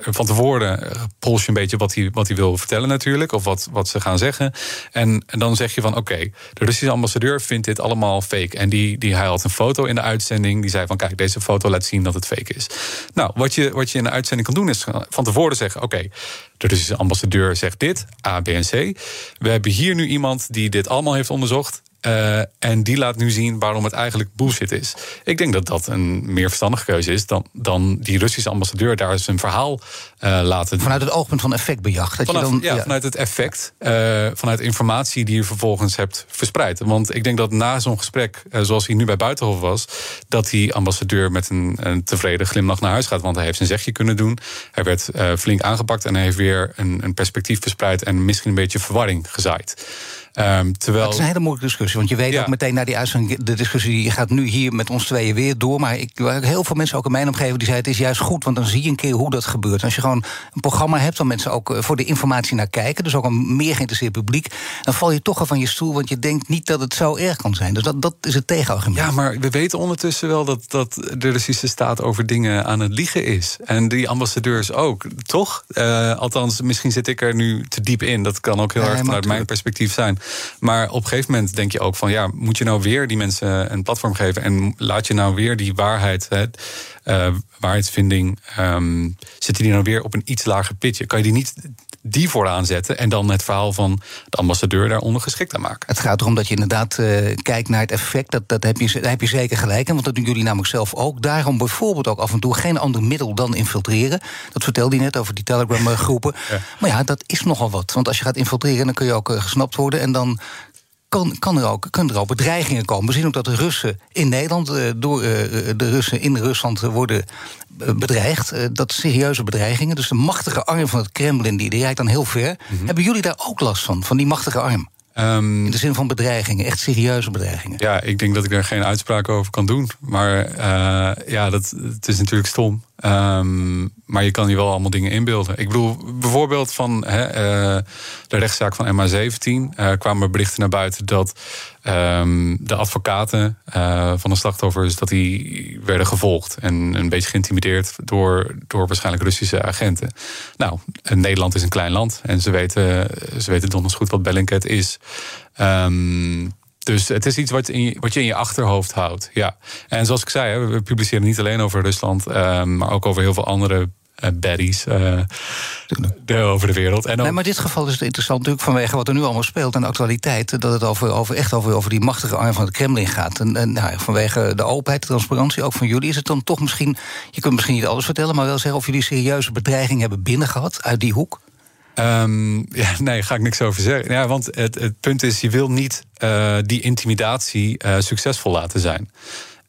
van tevoren uh, pols je een beetje wat hij, wat hij wil vertellen natuurlijk, of wat, wat ze gaan zeggen. En, en dan zeg je van oké, de Russische ambassadeur vindt dit allemaal fake. En die, die, hij had een foto in de uitzending, die zei van kijk, deze foto laat zien dat het fake is. Nou, wat je, wat je in de uitzending kan doen is van tevoren zeggen oké, de Russische ambassadeur zegt dit, A, B en C. We hebben hier nu iemand die dit allemaal heeft onderzocht. Uh, en die laat nu zien waarom het eigenlijk bullshit is. Ik denk dat dat een meer verstandige keuze is dan, dan die Russische ambassadeur daar zijn verhaal uh, laten. Vanuit het oogpunt van effectbejacht. Dat Vanaf, je dan, ja, vanuit het effect, uh, vanuit informatie die je vervolgens hebt verspreid. Want ik denk dat na zo'n gesprek, zoals hij nu bij Buitenhof was, dat die ambassadeur met een, een, tevreden glimlach naar huis gaat. Want hij heeft zijn zegje kunnen doen. Hij werd flink aangepakt en hij heeft weer een, een perspectief verspreid en misschien een beetje verwarring gezaaid. Um, terwijl... Het is een hele moeilijke discussie. Want je weet ja. ook meteen na die uitzending... de discussie die gaat nu hier met ons tweeën weer door. Maar ik heel veel mensen ook in mijn omgeving die zeiden... het is juist goed, want dan zie je een keer hoe dat gebeurt. Als je gewoon een programma hebt... waar mensen ook voor de informatie naar kijken... dus ook een meer geïnteresseerd publiek... dan val je toch al van je stoel... want je denkt niet dat het zo erg kan zijn. Dus dat, dat is het tegenargument. Ja, maar we weten ondertussen wel... dat, dat de Russische staat over dingen aan het liegen is. En die ambassadeurs ook, toch? Uh, althans, misschien zit ik er nu te diep in. Dat kan ook heel nee, erg vanuit mijn perspectief zijn. Maar op een gegeven moment denk je ook van ja, moet je nou weer die mensen een platform geven en laat je nou weer die waarheid, hè, uh, waarheidsvinding, um, zitten die nou weer op een iets lager pitje? Kan je die niet die vooraan zetten en dan het verhaal van de ambassadeur daaronder geschikt aan maken? Het gaat erom dat je inderdaad uh, kijkt naar het effect. Dat, dat heb, je, daar heb je zeker gelijk in, want dat doen jullie namelijk zelf ook. Daarom bijvoorbeeld ook af en toe geen ander middel dan infiltreren. Dat vertelde je net over die Telegram-groepen. Ja. Maar ja, dat is nogal wat. Want als je gaat infiltreren, dan kun je ook uh, gesnapt worden en dan kan, kan er ook, kunnen er ook bedreigingen komen. We zien ook dat de Russen in Nederland uh, door uh, de Russen in Rusland worden bedreigd. Uh, dat serieuze bedreigingen. Dus de machtige arm van het Kremlin, die, die reikt dan heel ver. Mm -hmm. Hebben jullie daar ook last van, van die machtige arm? Um, in de zin van bedreigingen, echt serieuze bedreigingen. Ja, ik denk dat ik er geen uitspraak over kan doen. Maar uh, ja, dat, het is natuurlijk stom. Um, maar je kan je wel allemaal dingen inbeelden. Ik bedoel, bijvoorbeeld van uh, de rechtszaak van MH17 uh, kwamen er berichten naar buiten dat um, de advocaten uh, van de slachtoffers dat die werden gevolgd en een beetje geïntimideerd door, door waarschijnlijk Russische agenten. Nou, Nederland is een klein land en ze weten, ze weten donders goed wat Bellingcat is. Um, dus het is iets wat, in je, wat je in je achterhoofd houdt. Ja. En zoals ik zei, we publiceren niet alleen over Rusland, uh, maar ook over heel veel andere uh, baddies uh, de, over de wereld. En ook... nee, maar in dit geval is het interessant natuurlijk vanwege wat er nu allemaal speelt en de actualiteit, dat het over, over, echt over, over die machtige arm van het Kremlin gaat. En, en nou, vanwege de openheid, de transparantie ook van jullie, is het dan toch misschien, je kunt misschien niet alles vertellen, maar wel zeggen of jullie serieuze bedreiging hebben binnengehad uit die hoek? Um, ja, nee, ga ik niks over zeggen. Ja, want het, het punt is, je wil niet uh, die intimidatie uh, succesvol laten zijn.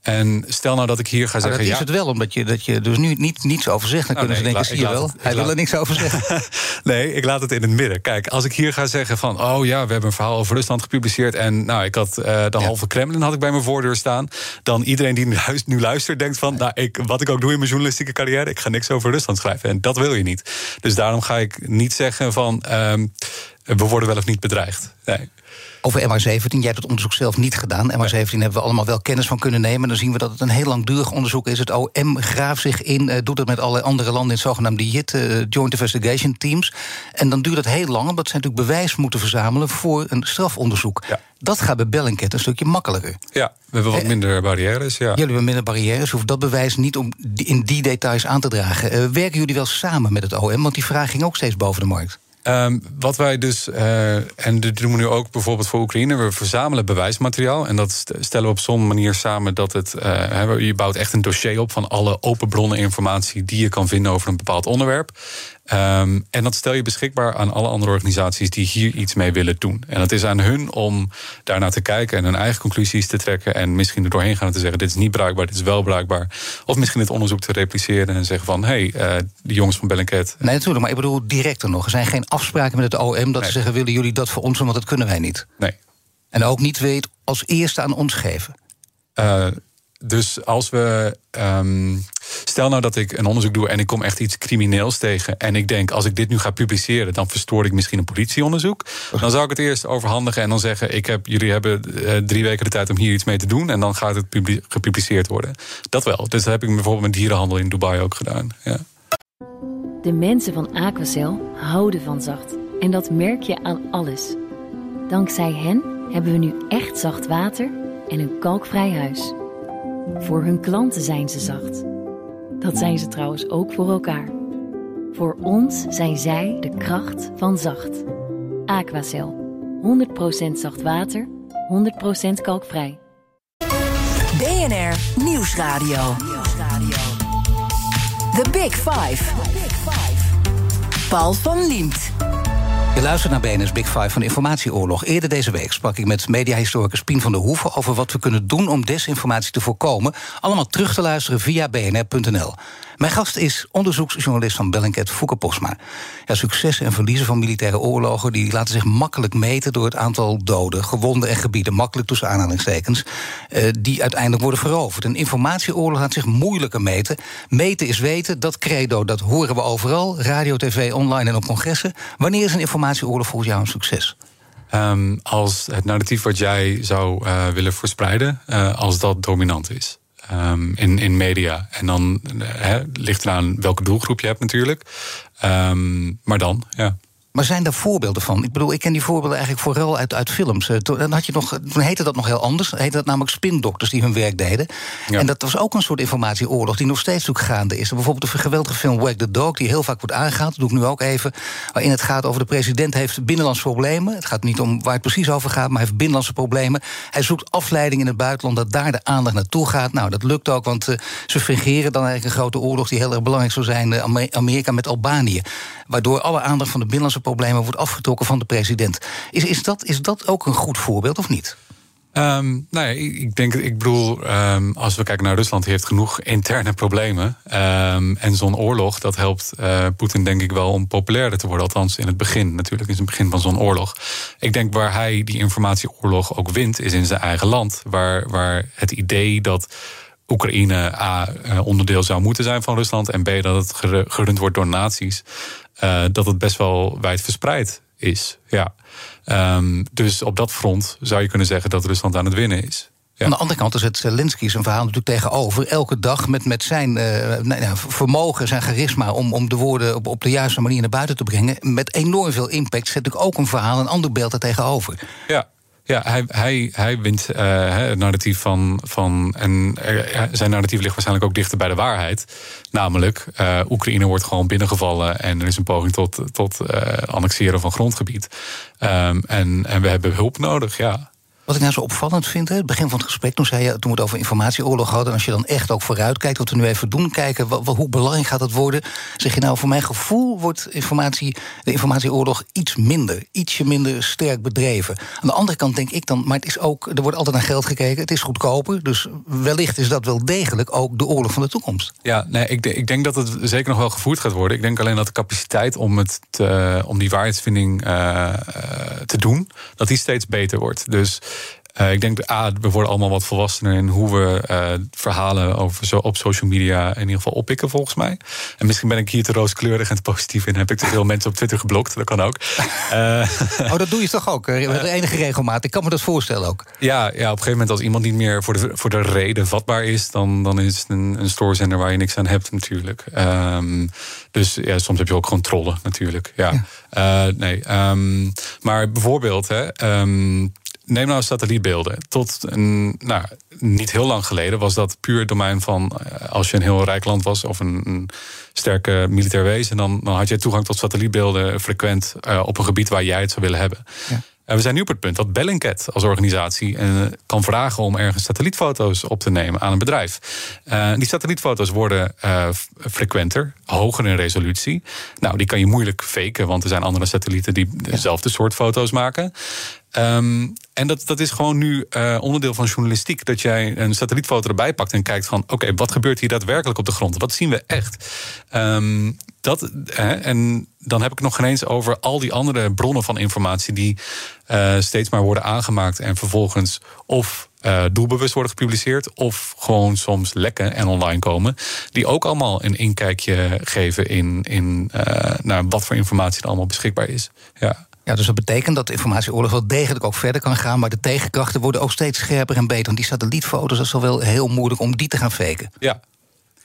En stel nou dat ik hier ga zeggen. Dat is ja, het wel, omdat je, dat je dus nu niet, niets over zegt. Dan Oh, kunnen nee, ze denken: zie je wel, het- hij wil er niks over zeggen. nee, ik laat het in het midden. Kijk, als ik hier ga zeggen van... oh ja, we hebben een verhaal over Rusland gepubliceerd... en nou, ik had eh, de halve Kremlin had ik bij mijn voordeur staan... dan iedereen die nu luistert denkt van... nou, ik, wat ik ook doe in mijn journalistieke carrière... ik ga niks over Rusland schrijven. En dat wil je niet. Dus daarom ga ik niet zeggen van... ehm, we worden wel of niet bedreigd. Nee. Over MH17, jij hebt het onderzoek zelf niet gedaan. MH17 hebben we allemaal wel kennis van kunnen nemen. Dan zien we dat het een heel langdurig onderzoek is. Het OM graaft zich in, uh, doet het met alle andere landen in het zogenaamde JIT, uh, Joint Investigation Teams. En dan duurt het heel lang, omdat ze natuurlijk bewijs moeten verzamelen voor een strafonderzoek. Ja. Dat gaat bij Bellingcat een stukje makkelijker. Ja, we hebben wat minder barrières. Ja. Jullie hebben minder barrières, hoeft dat bewijs niet om in die details aan te dragen. Werken jullie wel samen met het OM? Want die vraag ging ook steeds boven de markt. Um, wat wij dus, uh, en dat doen we nu ook bijvoorbeeld voor Oekraïne, we verzamelen bewijsmateriaal. En dat stellen we op zo'n manier samen dat het. Uh, je bouwt echt een dossier op van alle open bronnen informatie die je kan vinden over een bepaald onderwerp. Um, en dat stel je beschikbaar aan alle andere organisaties die hier iets mee willen doen. En het is aan hun om daarnaar te kijken en hun eigen conclusies te trekken. En misschien er doorheen gaan en te zeggen: dit is niet bruikbaar, dit is wel bruikbaar. Of misschien het onderzoek te repliceren en zeggen van: hé, hey, uh, die jongens van Bellingcat. Nee, natuurlijk, maar ik bedoel directer nog. Er zijn geen afspraken met het OM dat ze zeggen: willen jullie dat voor ons, want dat kunnen wij niet. Nee. En ook niet weet als eerste aan ons geven. Uh, dus als we. Um, stel nou dat ik een onderzoek doe en ik kom echt iets crimineels tegen. En ik denk, als ik dit nu ga publiceren, dan verstoor ik misschien een politieonderzoek. Dan zou ik het eerst overhandigen en dan zeggen: ik heb, jullie hebben uh, drie weken de tijd om hier iets mee te doen. En dan gaat het gepubliceerd worden. Dat wel. Dus dat heb ik bijvoorbeeld met dierenhandel in Dubai ook gedaan. Ja. De mensen van Aquacel houden van zacht. En dat merk je aan alles. Dankzij hen hebben we nu echt zacht water en een kalkvrij huis. Voor hun klanten zijn ze zacht. Dat zijn ze trouwens ook voor elkaar. Voor ons zijn zij de kracht van zacht. Aquacel. 100% zacht water, 100% kalkvrij. BNR Nieuwsradio. The Big Five. Paul van Liemt. Je luistert naar BNS Big Five van Informatieoorlog. Eerder deze week sprak ik met mediahistoricus Pien van der Hoeven... over wat we kunnen doen om desinformatie te voorkomen. Allemaal terug te luisteren via bnr.nl. Mijn gast is onderzoeksjournalist van Bellingcat, Fouke Posma. Ja, successen en verliezen van militaire oorlogen... die laten zich makkelijk meten door het aantal doden, gewonden en gebieden... makkelijk tussen aanhalingstekens, uh, die uiteindelijk worden veroverd. Een informatieoorlog laat zich moeilijker meten. Meten is weten, dat credo, dat horen we overal. Radio, tv, online en op congressen. Wanneer is een informatieoorlog volgens jou een succes? Um, als het narratief wat jij zou uh, willen verspreiden, uh, als dat dominant is. Um, in, in media. En dan uh, ligt eraan welke doelgroep je hebt natuurlijk. Um, maar dan, ja. Maar zijn daar voorbeelden van? Ik bedoel, ik ken die voorbeelden eigenlijk vooral uit, uit films. Eh, toen, had je nog, toen heette dat nog heel anders. Heette dat namelijk spindokters die hun werk deden. Ja. En dat was ook een soort informatieoorlog die nog steeds ook gaande is. Bijvoorbeeld de geweldige film Wag the Dog, die heel vaak wordt aangehaald. Dat doe ik nu ook even. Waarin het gaat over de president heeft binnenlandse problemen. Het gaat niet om waar het precies over gaat, maar hij heeft binnenlandse problemen. Hij zoekt afleiding in het buitenland, dat daar de aandacht naartoe gaat. Nou, dat lukt ook, want uh, ze fingeren dan eigenlijk een grote oorlog die heel erg belangrijk zou zijn. Uh, Amerika met Albanië. Waardoor alle aandacht van de binnenlandse problemen wordt afgetrokken van de president. Is, is, dat, is dat ook een goed voorbeeld of niet? Um, nou ja, ik denk, ik bedoel, um, als we kijken naar Rusland, heeft genoeg interne problemen. Um, en zo'n oorlog, dat helpt uh, Poetin denk ik wel om populairder te worden. Althans in het begin, natuurlijk, in het begin van zo'n oorlog. Ik denk waar hij die informatieoorlog ook wint, is in zijn eigen land. Waar, waar het idee dat Oekraïne A, uh, onderdeel zou moeten zijn van Rusland. En B, dat het gerund wordt door naties. Uh, dat het best wel wijd verspreid is. Ja. Um, dus op dat front zou je kunnen zeggen dat Rusland aan het winnen is. Ja. Aan de andere kant is het Zelensky zijn verhaal natuurlijk tegenover. Elke dag met, met zijn uh, nou, vermogen, zijn charisma om, om de woorden op, op de juiste manier naar buiten te brengen. Met enorm veel impact zet ik ook een verhaal, een ander beeld er tegenover. Ja, ja, hij, hij, hij wint uh, het narratief van. van en uh, zijn narratief ligt waarschijnlijk ook dichter bij de waarheid. Namelijk, uh, Oekraïne wordt gewoon binnengevallen en er is een poging tot, tot annexeren van grondgebied. Um, en, en we hebben hulp nodig, ja. Wat ik nou zo opvallend vind, het begin van het gesprek, toen zei je, toen we het over informatieoorlog hadden, en als je dan echt ook vooruit kijkt, wat we nu even doen, kijken, hoe belangrijk gaat het worden, zeg je nou, voor mijn gevoel wordt informatie, de informatieoorlog iets minder, ietsje minder sterk bedreven. Aan de andere kant denk ik dan, maar het is ook, er wordt altijd naar geld gekeken, het is goedkoper, dus wellicht is dat wel degelijk ook de oorlog van de toekomst. Ja, nee, ik, ik denk dat het zeker nog wel gevoerd gaat worden. Ik denk alleen dat de capaciteit om, het om die waarheidsvinding uh, te doen, dat die steeds beter wordt. Dus Uh, ik denk, A, we worden allemaal wat volwassener in hoe we uh, verhalen over zo op social media in ieder geval oppikken, volgens mij. En misschien ben ik hier te rooskleurig en te positief in. Heb ik te veel mensen op Twitter geblokt? Dat kan ook. Uh, oh, dat doe je toch ook? Met enige regelmaat. Ik kan me dat voorstellen ook. Ja, ja, op een gegeven moment als iemand niet meer voor de, voor de reden vatbaar is, dan, dan is het een, een stoorzender waar je niks aan hebt, natuurlijk. Um, dus ja, soms heb je ook gewoon trollen, natuurlijk. Ja. ja. nee, um, maar bijvoorbeeld, hè. Um, neem nou satellietbeelden. Tot een, nou, niet heel lang geleden was dat puur het domein van eh, als je een heel rijk land was of een, een sterke militair wezen, dan, dan had je toegang tot satellietbeelden frequent uh, op een gebied waar jij het zou willen hebben. Ja. En we zijn nu op het punt dat Bellingcat als organisatie uh, kan vragen om ergens satellietfoto's op te nemen aan een bedrijf. Uh, die satellietfoto's worden uh, frequenter, hoger in resolutie. Nou, die kan je moeilijk faken, want er zijn andere satellieten die dezelfde soort foto's maken. Um, en dat, dat is gewoon nu uh, onderdeel van journalistiek. Dat jij een satellietfoto erbij pakt en kijkt van... oké, wat gebeurt hier daadwerkelijk op de grond? Wat zien we echt? Um, dat, hè, en dan heb ik nog geen eens over al die andere bronnen van informatie... die uh, steeds maar worden aangemaakt en vervolgens of uh, doelbewust worden gepubliceerd... of gewoon soms lekken en online komen... die ook allemaal een inkijkje geven in, in naar wat voor informatie er allemaal beschikbaar is. Ja. Ja, dus dat betekent dat de informatieoorlog wel degelijk ook verder kan gaan. Maar de tegenkrachten worden ook steeds scherper en beter. Want die satellietfoto's, is wel heel moeilijk om die te gaan faken. Ja,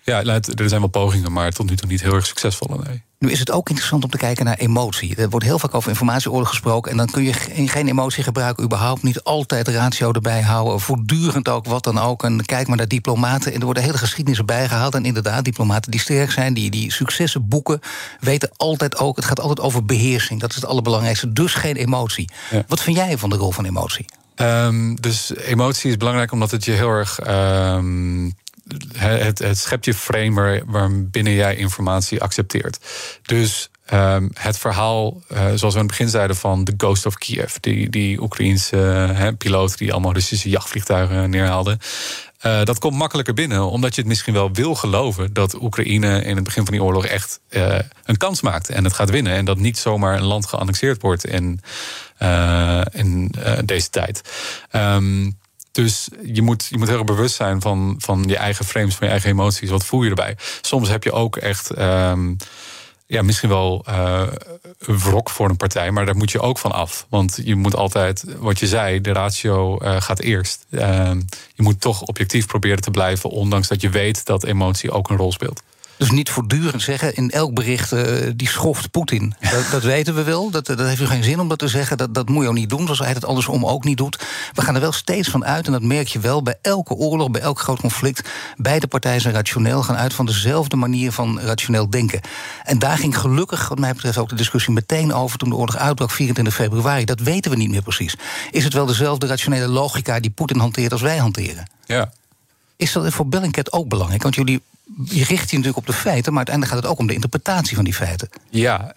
ja er zijn wel pogingen, maar tot nu toe niet heel erg succesvol. Nee. Nu is het ook interessant om te kijken naar emotie. Er wordt heel vaak over informatieoorlog gesproken. En dan kun je geen emotie gebruiken, überhaupt niet. Altijd ratio erbij houden. Voortdurend ook wat dan ook. En kijk maar naar diplomaten. En er worden hele geschiedenissen bijgehaald. En inderdaad, diplomaten die sterk zijn, die, die successen boeken, weten altijd ook. Het gaat altijd over beheersing. Dat is het allerbelangrijkste. Dus geen emotie. Ja. Wat vind jij van de rol van emotie? Um, dus emotie is belangrijk omdat het je heel erg. Um het, het schept je frame waarbinnen jij informatie accepteert. Dus um, het verhaal, uh, zoals we aan het begin zeiden, van The Ghost of Kiev, die, die Oekraïense piloot die allemaal Russische jachtvliegtuigen neerhaalde. Uh, dat komt makkelijker binnen, omdat je het misschien wel wil geloven dat Oekraïne in het begin van die oorlog echt een kans maakt en het gaat winnen. En dat niet zomaar een land geannexeerd wordt in, in deze tijd. Um, dus je moet, je moet heel erg bewust zijn van, van je eigen frames, van je eigen emoties. Wat voel je erbij? Soms heb je ook echt. Um, ja, misschien wel uh, wrok voor een partij, maar daar moet je ook van af. Want je moet altijd, wat je zei, de ratio uh, gaat eerst. Uh, je moet toch objectief proberen te blijven, ondanks dat je weet dat emotie ook een rol speelt. Dus niet voortdurend zeggen in elk bericht uh, die schoft Poetin. Dat, dat, weten we wel. Dat, dat heeft u geen zin om dat te zeggen. Dat, dat moet je ook niet doen, zoals hij het andersom ook niet doet. We gaan er wel steeds van uit, en dat merk je wel bij elke oorlog, bij elk groot conflict. Beide partijen zijn rationeel, gaan uit van dezelfde manier van rationeel denken. En daar ging gelukkig, wat mij betreft, ook de discussie meteen over toen de oorlog uitbrak, 24 februari. Dat weten we niet meer precies. Is het wel dezelfde rationele logica die Poetin hanteert als wij hanteren? Ja. Is dat voor Bellingcat ook belangrijk? Want jullie je richt je natuurlijk op de feiten, maar uiteindelijk gaat het ook om de interpretatie van die feiten. Ja,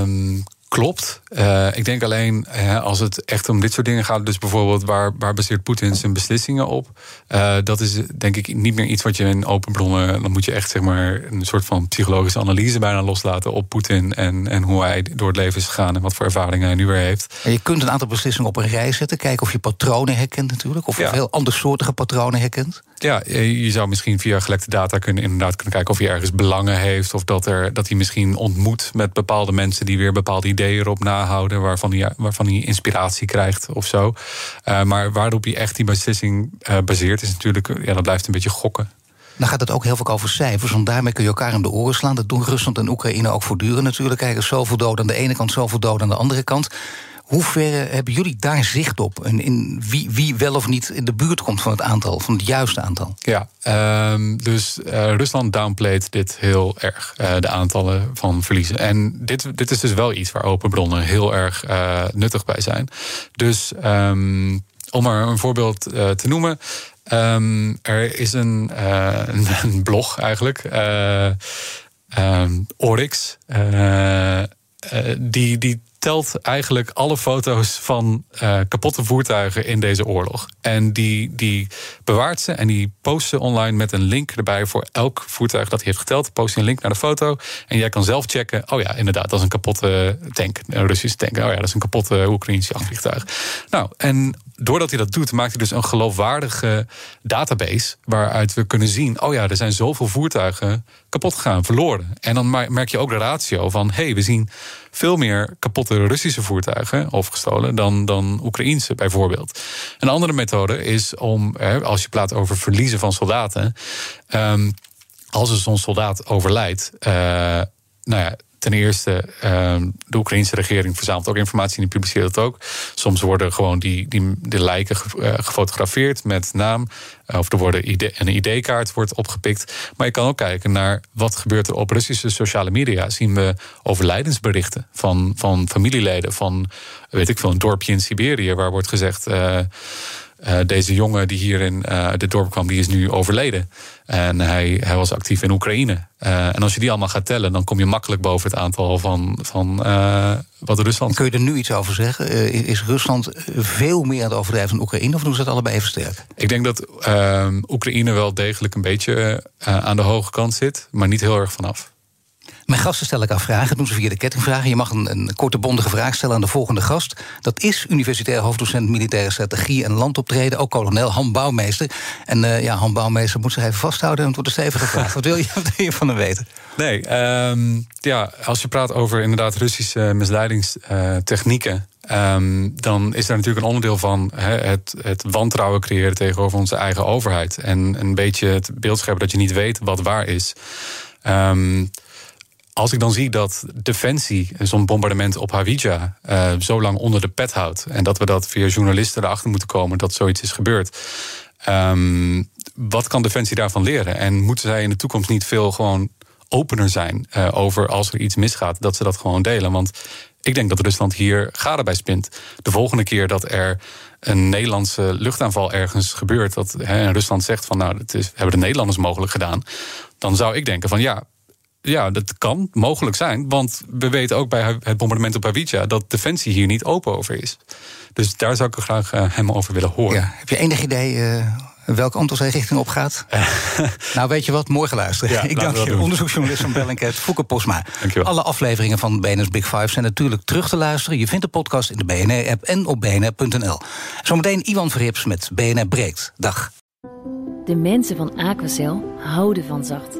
um, klopt. Uh, ik denk alleen uh, als het echt om dit soort dingen gaat, dus bijvoorbeeld waar, waar baseert Poetin zijn beslissingen op? Uh, dat is denk ik niet meer iets wat je in open bronnen. Dan moet je echt zeg maar een soort van psychologische analyse bijna loslaten op Poetin en, en hoe hij door het leven is gegaan en wat voor ervaringen hij nu weer heeft. En je kunt een aantal beslissingen op een rij zetten, kijken of je patronen herkent natuurlijk, of je ja. veel andersoortige patronen herkent. Ja, je zou misschien via gelekte data kunnen, inderdaad kunnen kijken of hij ergens belangen heeft. Of dat, er, dat hij misschien ontmoet met bepaalde mensen die weer bepaalde ideeën erop nahouden. Waarvan hij, waarvan hij inspiratie krijgt of zo. Uh, maar waarop hij echt die beslissing uh, baseert, is natuurlijk, ja, dat blijft een beetje gokken. Dan gaat het ook heel veel over cijfers, want daarmee kun je elkaar in de oren slaan. Dat doen Rusland en Oekraïne ook voortdurend natuurlijk. Kijken, zoveel doden aan de ene kant, zoveel doden aan de andere kant. Hoe ver hebben jullie daar zicht op? En in wie, wie wel of niet in de buurt komt van het aantal, van het juiste aantal? Ja, um, dus uh, Rusland downplayt dit heel erg, uh, de aantallen van verliezen. En dit, dit is dus wel iets waar open bronnen heel erg nuttig bij zijn. Dus um, om maar een voorbeeld te noemen. Um, er is een, een, blog eigenlijk, Oryx. die, die telt eigenlijk alle foto's van uh, kapotte voertuigen in deze oorlog. En die, die bewaart ze en die post ze online met een link erbij voor elk voertuig dat hij heeft geteld. Post een link naar de foto. En jij kan zelf checken. Oh ja, inderdaad, dat is een kapotte tank. Een Russische tank. Oh ja, dat is een kapotte Oekraïnse jachtvliegtuig. Nou, en doordat hij dat doet, maakt hij dus een geloofwaardige database. waaruit we kunnen zien: oh ja, er zijn zoveel voertuigen kapot gegaan, verloren. En dan merk je ook de ratio van: hé, hey, we zien veel meer kapotte Russische voertuigen of gestolen dan, dan Oekraïense bijvoorbeeld. Een andere methode is om, als je praat over verliezen van soldaten. Um, als er zo'n soldaat overlijdt, uh, nou ja, ten eerste, ehm, de Oekraïnse regering verzamelt ook informatie en die publiceert het ook. Soms worden gewoon die, die, de lijken eh, gefotografeerd met naam. Eh, of er worden een ID-kaart wordt opgepikt. Maar je kan ook kijken naar wat gebeurt er op Russische sociale media. Zien we overlijdensberichten van, van familieleden van, weet ik veel, een dorpje in Siberië waar wordt gezegd. Uh, uh, deze jongen die hier in uh, dit dorp kwam, die is nu overleden. En hij, hij was actief in Oekraïne. Uh, en als je die allemaal gaat tellen, dan kom je makkelijk boven het aantal van, van wat Rusland. Kun je er nu iets over zeggen? is Rusland veel meer aan het overdrijven dan Oekraïne, of doen ze dat allebei even sterk? Ik denk dat ehm, Oekraïne wel degelijk een beetje aan de hoge kant zit, maar niet heel erg vanaf. Mijn gasten stel ik af vragen. Dat doen ze via de kettingvragen. Je mag een, een, korte bondige vraag stellen aan de volgende gast. Dat is universitair hoofddocent militaire strategie en landoptreden. Ook kolonel Han Bouwmeester. En uh, ja, Han Bouwmeester moet zich even vasthouden. En het wordt een stevige vraag. wat, wil je, wat wil je van hem weten? Nee, um, ja, als je praat over inderdaad Russische misleidingstechnieken... Um, dan is daar natuurlijk een onderdeel van het, het, wantrouwen creëren tegenover onze eigen overheid. En een beetje het beeld scheppen dat je niet weet wat waar is. Um, als ik dan zie dat Defensie zo'n bombardement op Hawija uh, zo lang onder de pet houdt. en dat we dat via journalisten erachter moeten komen dat zoiets is gebeurd. Um, wat kan Defensie daarvan leren? En moeten zij in de toekomst niet veel gewoon opener zijn uh, over als er iets misgaat, dat ze dat gewoon delen? Want ik denk dat Rusland hier gade bij spint. De volgende keer dat er een Nederlandse luchtaanval ergens gebeurt, dat Rusland zegt van nou, het is, hebben de Nederlanders mogelijk gedaan, dan zou ik denken van ja, ja, dat kan mogelijk zijn. Want we weten ook bij het bombardement op Avicii dat Defensie hier niet open over is. Dus daar zou ik graag uh, hem over willen horen. Ja. Heb je enig idee uh, welke antwoord richting op gaat? nou, weet je wat? Morgen luisteren. Ja, ik dank je, onderzoeksjournalist van Bellingcat, Fouke Posma. Alle afleveringen van BNS Big Five zijn natuurlijk terug te luisteren. Je vindt de podcast in de BNR-app en op bnr.nl. Zometeen Iwan Verrips met BNR Breekt. Dag. De mensen van Aquacel houden van zacht.